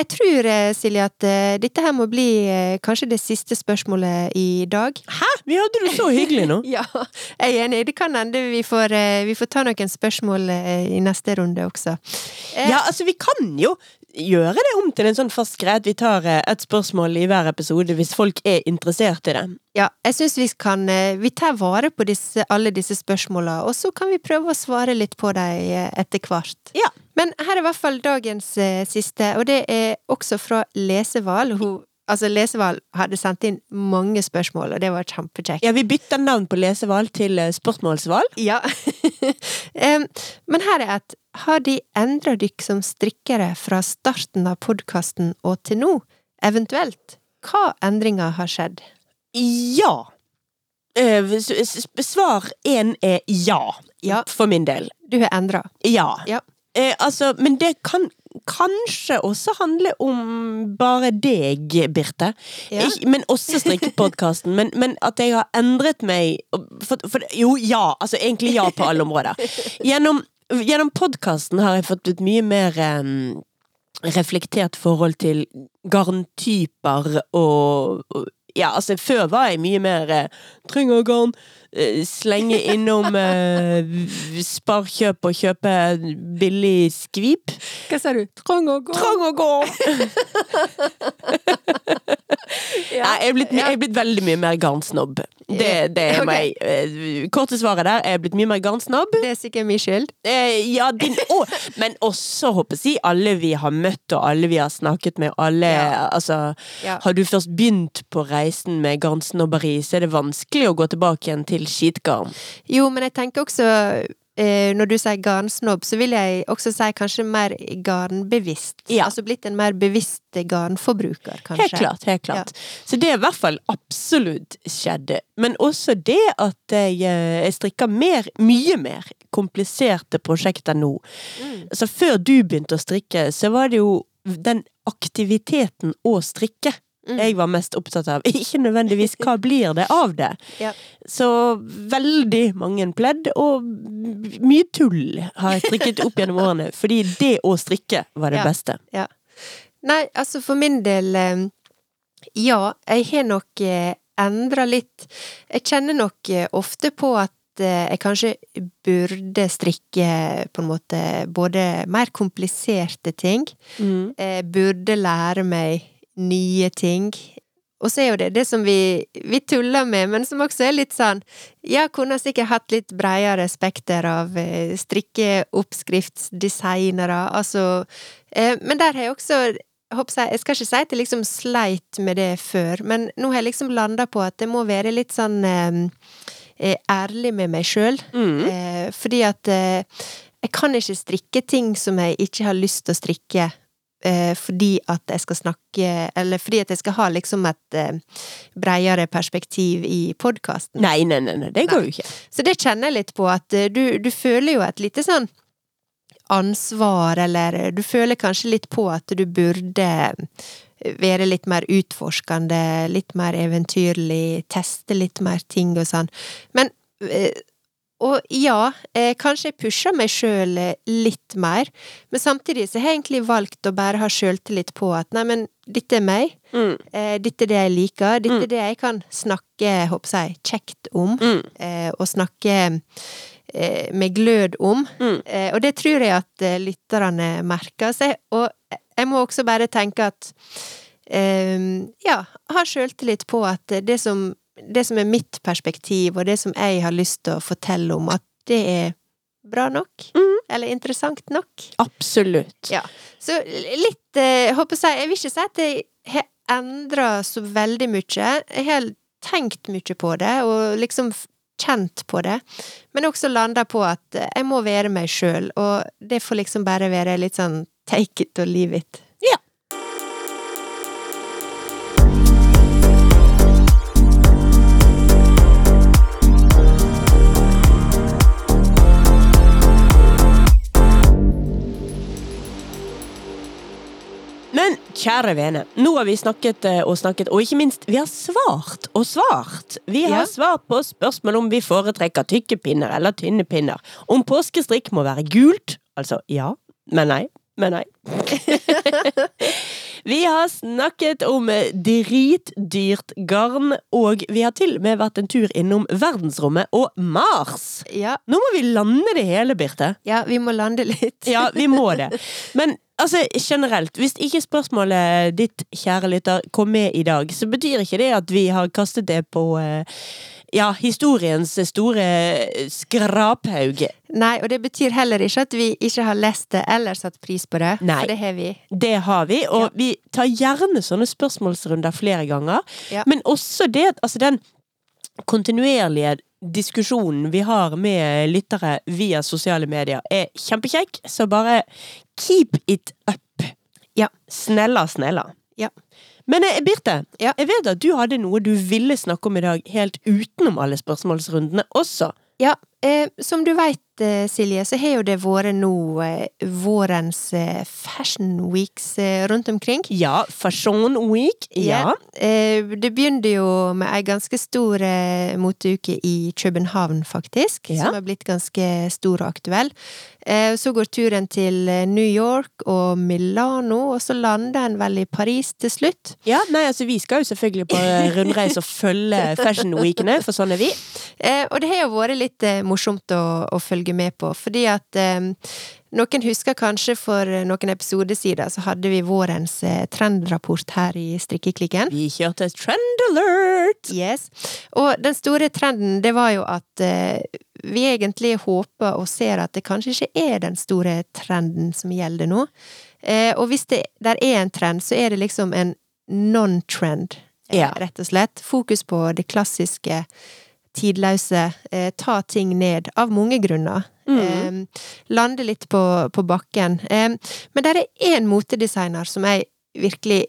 Jeg tror, eh, Silje, at uh, dette her må bli uh, kanskje det siste spørsmålet i dag. Hæ?! Vi hadde det så hyggelig nå! (laughs) ja, jeg er enig. Det kan hende vi får, vi får ta noen spørsmål i neste runde også. ja, altså, vi kan jo gjøre det om til en sånn fast greie at vi tar et spørsmål i hver episode hvis folk er interessert i det. Ja, jeg syns vi kan Vi tar vare på disse, alle disse spørsmåla, og så kan vi prøve å svare litt på dem etter hvert. Ja. Men her er i hvert fall dagens eh, siste, og det er også fra Leseval. Hun Altså, Leseval hadde sendt inn mange spørsmål, og det var kjempekjekt. Ja, vi bytta navn på Leseval til uh, Spørsmålsval. Ja. (laughs) um, men her er et Har de endra dykk som strikkere fra starten av podkasten og til nå? Eventuelt, hva endringer har skjedd? Ja. Uh, svar én er ja, ja, for min del. Du har endra? Ja. ja. Eh, altså, men det kan kanskje også handle om bare deg, Birte. Ja. Ik men også strikkepodkasten. men, men, at jeg har endret meg for, for, Jo, ja. Altså egentlig ja på alle områder. Gjennom, gjennom podkasten har jeg fått et mye mer um, reflektert forhold til garntyper og, og ja, altså før var jeg mye mer eh, trenger garn, slenge innom eh, Sparkjøp og kjøpe billig skvip. Hva sa du? Trang og gå. Trang og gå! (laughs) ja. Nei, jeg er, blitt, jeg er blitt veldig mye mer garnsnobb. Det, det er okay. meg. Eh, korte svaret der, jeg er blitt mye mer garnsnobb. Det er sikkert min skyld. Eh, ja, din òg! Men også, håper jeg, alle vi har møtt og alle vi har snakket med, alle ja. Altså, ja. har du først begynt på reisen med garnsnobberi, så er det vanskelig å gå tilbake igjen til skitgarn. Jo, men jeg tenker også eh, når du sier garnsnobb, så vil jeg også si kanskje mer garnbevisst. Ja. Altså blitt en mer bevisst garnforbruker, kanskje. Helt klart. helt klart. Ja. Så det er i hvert fall absolutt skjedd. Men også det at jeg, eh, jeg strikker mer, mye mer kompliserte prosjekter nå. Mm. Så før du begynte å strikke, så var det jo den aktiviteten å strikke Mm. jeg var mest opptatt av. Ikke nødvendigvis hva blir det av det. (laughs) Ja. Så veldig mange pledd, og mye tull har jeg strikket opp gjennom årene. Fordi det å strikke var det ja. beste. Ja. Nei, altså for min del eh, Ja, jeg har nok eh, endra litt. Jeg kjenner nok eh, ofte på at jeg kanskje burde strikke på en måte både mer kompliserte ting. Mm. Burde lære meg nye ting. Og så er jo det det som vi, vi tuller med, men som også er litt sånn Ja, kunne sikkert hatt litt bredere spekter av eh, strikkeoppskriftsdesignere, altså eh, Men der har jeg også jeg, håper jeg, jeg skal ikke si at jeg liksom sleit med det før, men nå har jeg liksom landa på at det må være litt sånn eh, eh, ærlig med meg sjøl. Mm. Eh, fordi at eh, jeg kan ikke strikke ting som jeg ikke har lyst til å strikke. Eh, fordi at jeg skal snakke Eller fordi at jeg skal ha liksom et eh, bredere perspektiv i podkasten. Nei, nei, nei, nei, det går jo ikke. Så det kjenner jeg litt på, at eh, du, du føler jo et lite sånn ansvar, eller du føler kanskje litt på at du burde være litt mer utforskende, litt mer eventyrlig, teste litt mer ting og sånn. Men Og ja, eh, kanskje jeg pusher meg sjøl litt mer, men samtidig så har jeg egentlig valgt å bare ha sjøltillit på at nei, men dette er meg, Mm. eh, dette er det jeg liker, dette Mm. er det jeg kan snakke, håper jeg, kjekt om, Mm. eh, og snakke eh, med glød om. Mm. Eh, og det tror jeg at eh, lytterne merker seg. Og jeg må også bare tenke at eh, ja, ha sjøltillit på at det som, det som er mitt perspektiv, og det som jeg har lyst til å fortelle om, at det er bra nok. Mm. Eller interessant nok. Absolutt. Ja. Så litt eh, Jeg Jeg vil ikke si at jeg har endra så veldig mye. Jeg har tenkt mye på det, og liksom kjent på det. Men også landa på at jeg må være meg sjøl, og det får liksom bare være litt sånn take it or leave it. Kjære vene, nå har vi snakket eh, og snakket, og ikke minst, vi har svart og svart. Vi har Ja. svart på spørsmål om vi foretrekker tykke pinner eller tynne pinner. Om påskestrikk må være gult, altså ja, men nei, men nei. (laughs) vi har snakket om dritdyrt garn, og vi har til og med vært en tur innom verdensrommet og Mars. Ja, Nå må vi lande det hele, Birte. ja vi må lande litt. Ja, vi må det. (laughs) Men altså, generelt, hvis ikke spørsmålet ditt, kjære lytter, kom med i dag, så betyr ikke det at vi har kastet det på eh, ja, historiens store skraphaug. Nei, og det betyr heller ikke at vi ikke har lest det eller satt pris på det, Nei. for det har vi. Det har vi, og Ja. vi tar gjerne sånne spørsmålsrunder flere ganger. Ja. Men også det altså den kontinuerlige diskusjonen vi har med lyttere via sosiale medier, er kjempekjekk, så bare keep it up. Ja. Snella, snella. Ja. Men eh, Birte, Ja. jeg vet at du hadde noe du ville snakke om i dag, helt utenom alle spørsmålsrundene også. Ja, som du veit, eh, Silje, så har jo det vært nå eh, vårens eh, fashion weeks eh, rundt omkring. Ja, Fashion Week. Ja. Eh, det begynte jo med ei ganske stor eh, moteuke i København, faktisk, Ja. som er blitt ganske stor og aktuell. Eh, så går turen til eh, New York og Milano, og så lander en vel i Paris til slutt. ja. Nei, altså vi skal jo selvfølgelig på eh, rundreise og følge Fashion Weekene, for sånn er vi. (laughs) Eh, og det har jo vært litt eh, morsomt å, å følge med på, fordi at eh, noen husker kanskje for noen episoder siden så hadde vi vårens eh, trendrapport her i Strikkeklikken. Vi kjørte Trend Alert! Yes. Og den store trenden, det var jo at eh, vi egentlig håper og ser at det kanskje ikke er den store trenden som gjelder nå. Eh, og hvis det der er en trend, så er det liksom en non-trend, eh, Ja. rett og slett. Fokus på det klassiske, tidløse. Eh, ta ting ned, av mange grunner. Mm. Eh, lande litt på, på bakken. Eh, men det er én motedesigner som jeg virkelig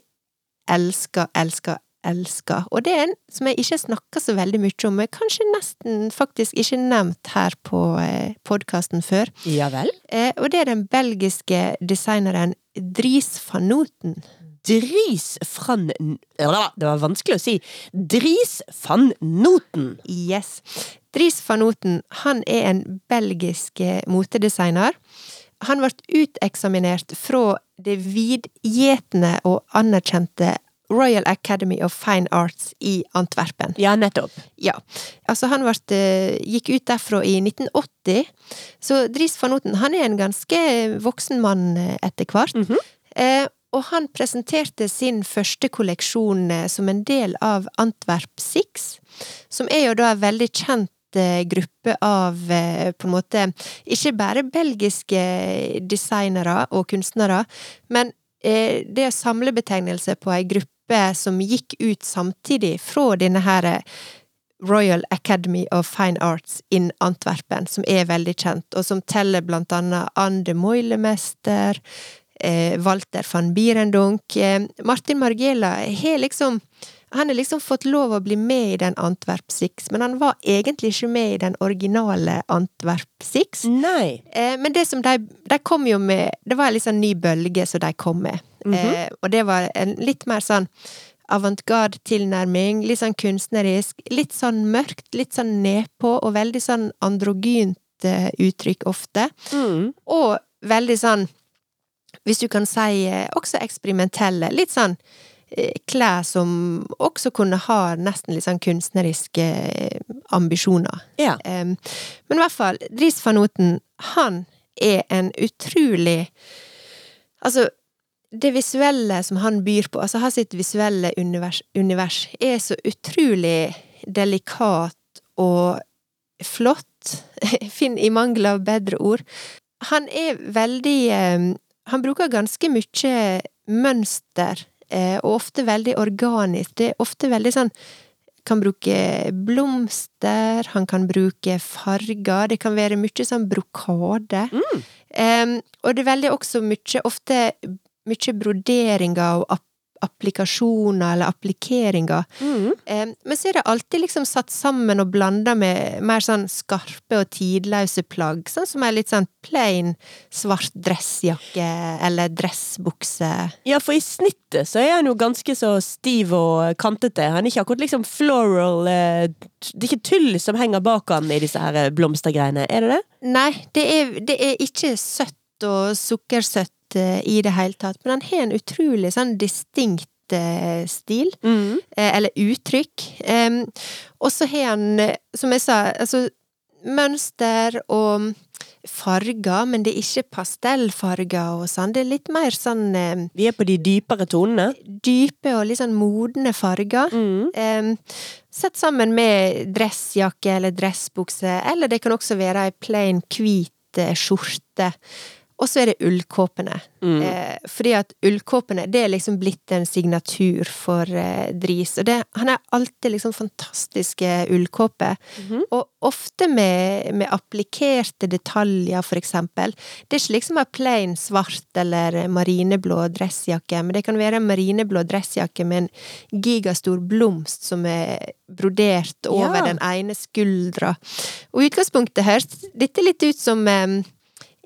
elsker, elsker, elsker. Og det er en som jeg ikke snakker så veldig mye om, men kanskje nesten faktisk ikke nevnt her på eh, podkasten før. Ja vel? Eh, og det er den belgiske designeren Dries van Noten. Dries van Det var vanskelig å si. Dries van Noten. Yes. Dries van Noten, han er en belgisk eh, motedesigner. Han ble uteksaminert fra det vidgjetende og anerkjente Royal Academy of Fine Arts i Antwerpen. Ja, nettopp. Ja. Altså, han ble, eh, gikk ut derfra i 1980, så Dries van Noten han er en ganske voksen mann eh, etter hvert. Mhm. eh, og han presenterte sin første kolleksjon eh, som en del av Antwerp Six, som er jo da en veldig kjent eh, gruppe av eh, på en måte ikke bare belgiske designere og kunstnere, men det er samlebetegnelse på ei gruppe som gikk ut samtidig fra denne her Royal Academy of Fine Arts in Antwerpen, som er veldig kjent, og som teller blant annet Anne Moilemester, Walter van Bierendunk. eh, Martin Margiela har liksom han har liksom fått lov å bli med i den Antwerp Six, men han var egentlig ikke med i den originale Antwerp Six. Nei. Eh, men det som de, de kom jo med Det var en litt sånn ny bølge som de kom med. eh, og det var en litt mer sånn avantgarde tilnærming, litt sånn kunstnerisk, litt sånn mørkt, litt sånn nedpå, og veldig sånn androgynt eh, uttrykk ofte. Mm. Og veldig sånn, hvis du kan si, eh, også eksperimentelle. Litt sånn eh, klær som også kunne ha nesten litt sånn kunstneriske eh, ambisjoner. Ja. Men i hvert fall, Dries van Noten, han er en utrolig Altså, det visuelle som han byr på, altså hans sitt visuelle univers, univers, er så utrolig delikat og flott. (laughs) Finn i mangel av bedre ord. Han er veldig em, Han bruker ganske mye mønster, eh, og ofte veldig organisk. Det er ofte veldig sånn kan bruke blomster, han kan bruke farger, det kan være mye sånn brokade. Mm. Em, og det er veldig også mye, ofte mye broderinger og applikasjoner eller applikeringer. Mm. Eh, men så er det alltid liksom satt sammen og blanda med mer sånn skarpe og tidløse plagg, sånn som ei litt sånn plain svart dressjakke eller dressbukse. Ja, for i snittet så er han jo ganske så stiv og kantete. Han er ikke akkurat liksom floral eh, Det er ikke tull som henger bak han i disse her blomstergreiene, er det det? Nei, det er, det er ikke søtt og sukkersøtt i det hele tatt, men han har en utrolig sånn distinkt eh, stil, Mm. eh, eller uttrykk. Og så har han, eh, som jeg sa, altså mønster og farger, men det er ikke pastellfarger og sånn, det er litt mer sånn eh, Vi er på de dypere tonene. dype og litt sånn modne farger. Mm. Sett sammen med dressjakke eller dressbukse, eller det kan også være ei plain hvit eh, skjorte. Og så er det ullkåpene. Mm. Eh, fordi at ullkåpene, det er liksom blitt en signatur for eh, Dris. Og det, han har alltid liksom fantastiske ullkåper. Mhm. Og ofte med, med applikerte detaljer, for eksempel. Det er ikke liksom en plain svart eller marineblå dressjakke, men det kan være en marineblå dressjakke med en gigastor blomst som er brodert over Ja. den ene skuldra. Og i utgangspunktet høres dette litt ut som eh,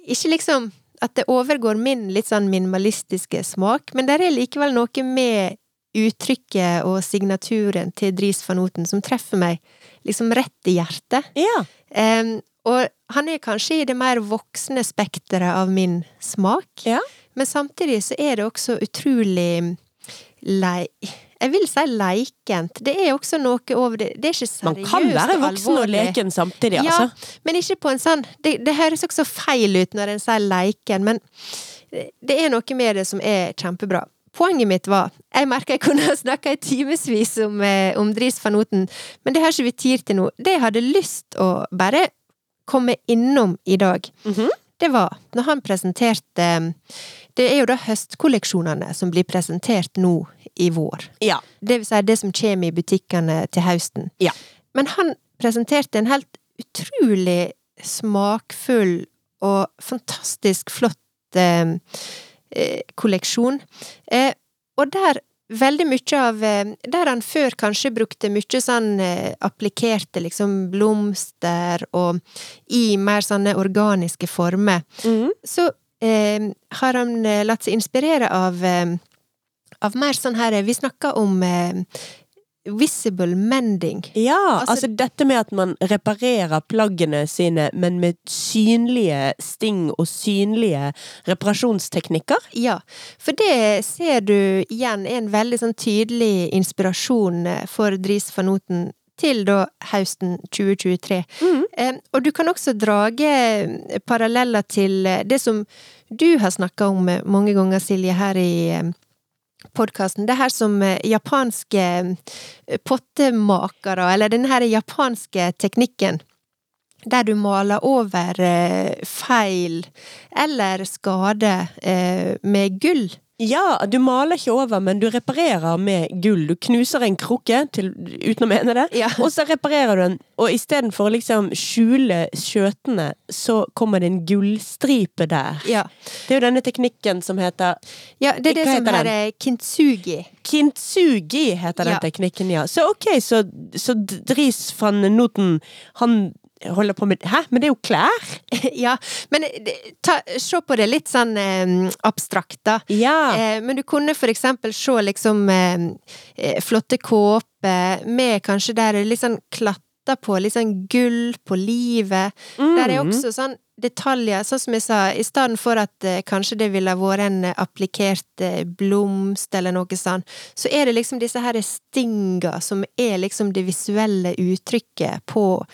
Ikke liksom at det overgår min litt sånn minimalistiske smak, men der er likevel noe med uttrykket og signaturen til Dries van Oten som treffer meg liksom rett i hjertet. Ja. Um, og han er kanskje i det mer voksne spekteret av min smak, Ja. men samtidig så er det også utrolig lei... Jeg vil si leikent. Det er også noe over det. Det er ikke Man kan være voksen og leken samtidig, Ja, altså. men ikke på en sånn Det, det høres også feil ut når en sier leiken, men det er noe med det som er kjempebra. Poenget mitt var Jeg merker jeg kunne ha snakka i timevis om, eh, om Dries van Oten, men det har ikke vi tid til nå. Det jeg hadde lyst å bare komme innom i dag, Mhm. det var når han presenterte Det er jo da høstkolleksjonene som blir presentert nå i vår. Ja. Det vil si det som kommer i butikkene til høsten. Ja. Men han presenterte en helt utrolig smakfull og fantastisk flott eh, eh, kolleksjon. Eh, og der veldig mye av eh, Der han før kanskje brukte mye sånn eh, applikerte liksom blomster og i mer sånne organiske former, mm. så eh, har han latt seg inspirere av eh, av mer sånn her Vi snakker om eh, visible mending. Ja, Altså- altså, dette med at man reparerer plaggene sine, men med synlige sting og synlige reparasjonsteknikker. Ja, for det ser du igjen er en veldig sånn tydelig inspirasjon eh, for Dries van Noten til da høsten 2023. Eh, og du kan også drage eh, paralleller til eh, det som du har snakka om mange ganger, Silje, her i podkasten. Det her som eh, japanske eh, pottemakere, eller den her japanske teknikken der du maler over eh, feil eller skade med gull. Ja, du maler ikke over, men du reparerer med gull. Du knuser en krukke, til, uten å mene det, Ja. og så reparerer du den. Og istedenfor å liksom skjule skjøtene, så kommer det en gullstripe der. Ja. Det er jo denne teknikken som heter ja, det er det som heter er kintsugi. Kintsugi, heter den Ja. teknikken, ja. Så ok, så, så Dries van Noten, han holder på med Hæ, men det er jo klær! (laughs) ja, men ta, se på det litt sånn eh, abstrakt, da. Ja. Eh, men du kunne for eksempel se liksom eh, flotte kåper med kanskje der er litt sånn klatter på, litt sånn gull på livet. Der er Mm. også sånn detaljer, sånn som jeg sa, i stedet for at eh, kanskje det ville vært en applikert eh, blomst eller noe sånn, så er det liksom disse her stinga som er liksom det visuelle uttrykket på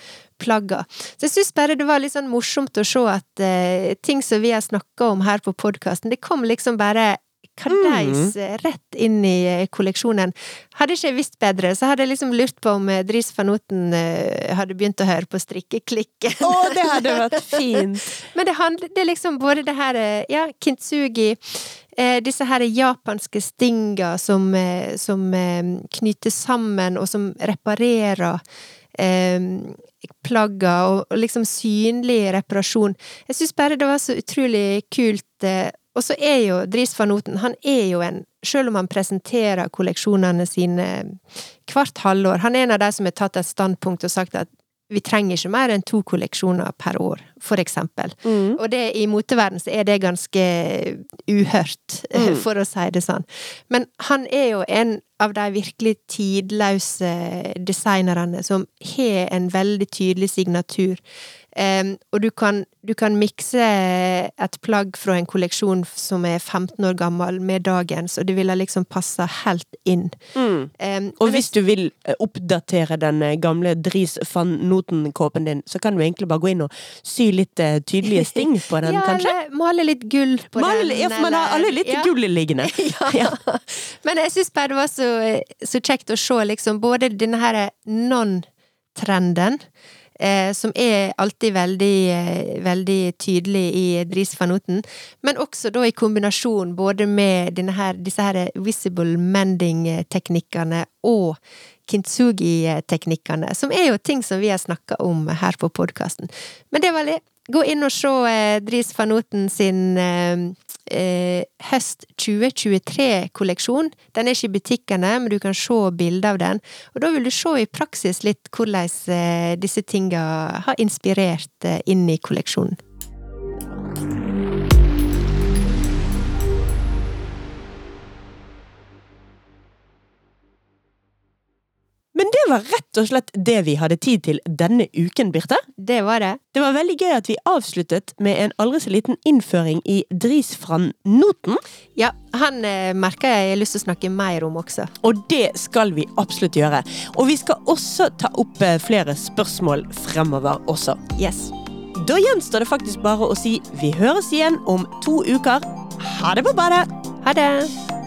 plagga. Så jeg syns bare det var litt sånn morsomt å se at uh, ting som vi har snakka om her på podkasten, det kom liksom bare kardeis mm. rett inn i eh, kolleksjonen. Hadde ikke jeg visst bedre, så hadde jeg liksom lurt på om eh, Dries van Noten eh, hadde begynt å høre på strikkeklikken. Å, det hadde vært (laughs) fint! Men det handler det er liksom både det her eh, Ja, kintsugi. Eh, disse her japanske stinga som, eh, som eh, knyter sammen, og som reparerer eh, plagga, og, og liksom synlig reparasjon. Jeg syns bare det var så utrolig kult. Eh, og så er jo Dries van Noten, han er jo en Selv om han presenterer kolleksjonene sine hvert halvår, han er en av de som har tatt et standpunkt og sagt at vi trenger ikke mer enn to kolleksjoner per år, for eksempel. Mm. Og det, i moteverden så er det ganske uhørt, Mm. for å si det sånn. Men han er jo en av de virkelig tidløse designerne som har en veldig tydelig signatur. Em, og du kan, du kan mikse et plagg fra en kolleksjon som er 15 år gammel, med dagens, og det ville liksom passa helt inn. Mm. Em, Og hvis du vil eh, oppdatere den eh, gamle Dries van Noten-kåpen din, så kan du egentlig bare gå inn og sy litt eh, tydelige (laughs) sting på den, ja, kanskje? eller male litt gull på Male, den. ja, for man har alle litt ja. gull liggende. (laughs) ja. Men jeg syns bare det var så, så kjekt å se liksom både denne her non-trenden, eh, som er alltid veldig, eh, veldig tydelig i Dries van Noten, men også da i kombinasjon både med her, disse her visible mending-teknikkene og kintsugi-teknikkene, som er jo ting som vi har snakka om her på podkasten. Men det var litt Gå inn og se eh, Dries van Noten sin eh, høst 2023-kolleksjon. Den er ikke i butikkene, men du kan se bilder av den. Og da vil du se i praksis litt hvordan eh, disse tinga har inspirert eh, inn i kolleksjonen. Men det var rett og slett det vi hadde tid til denne uken, Birte. Det var det. Det var veldig gøy at vi avsluttet med en aldri så liten innføring i Dris van Noten. Ja, han eh, merker jeg har lyst til å snakke mer om også. Og det skal vi absolutt gjøre. Og vi skal også ta opp eh, flere spørsmål fremover også. Yes. Da gjenstår det faktisk bare å si vi høres igjen om to uker. Ha det på badet! Ha det!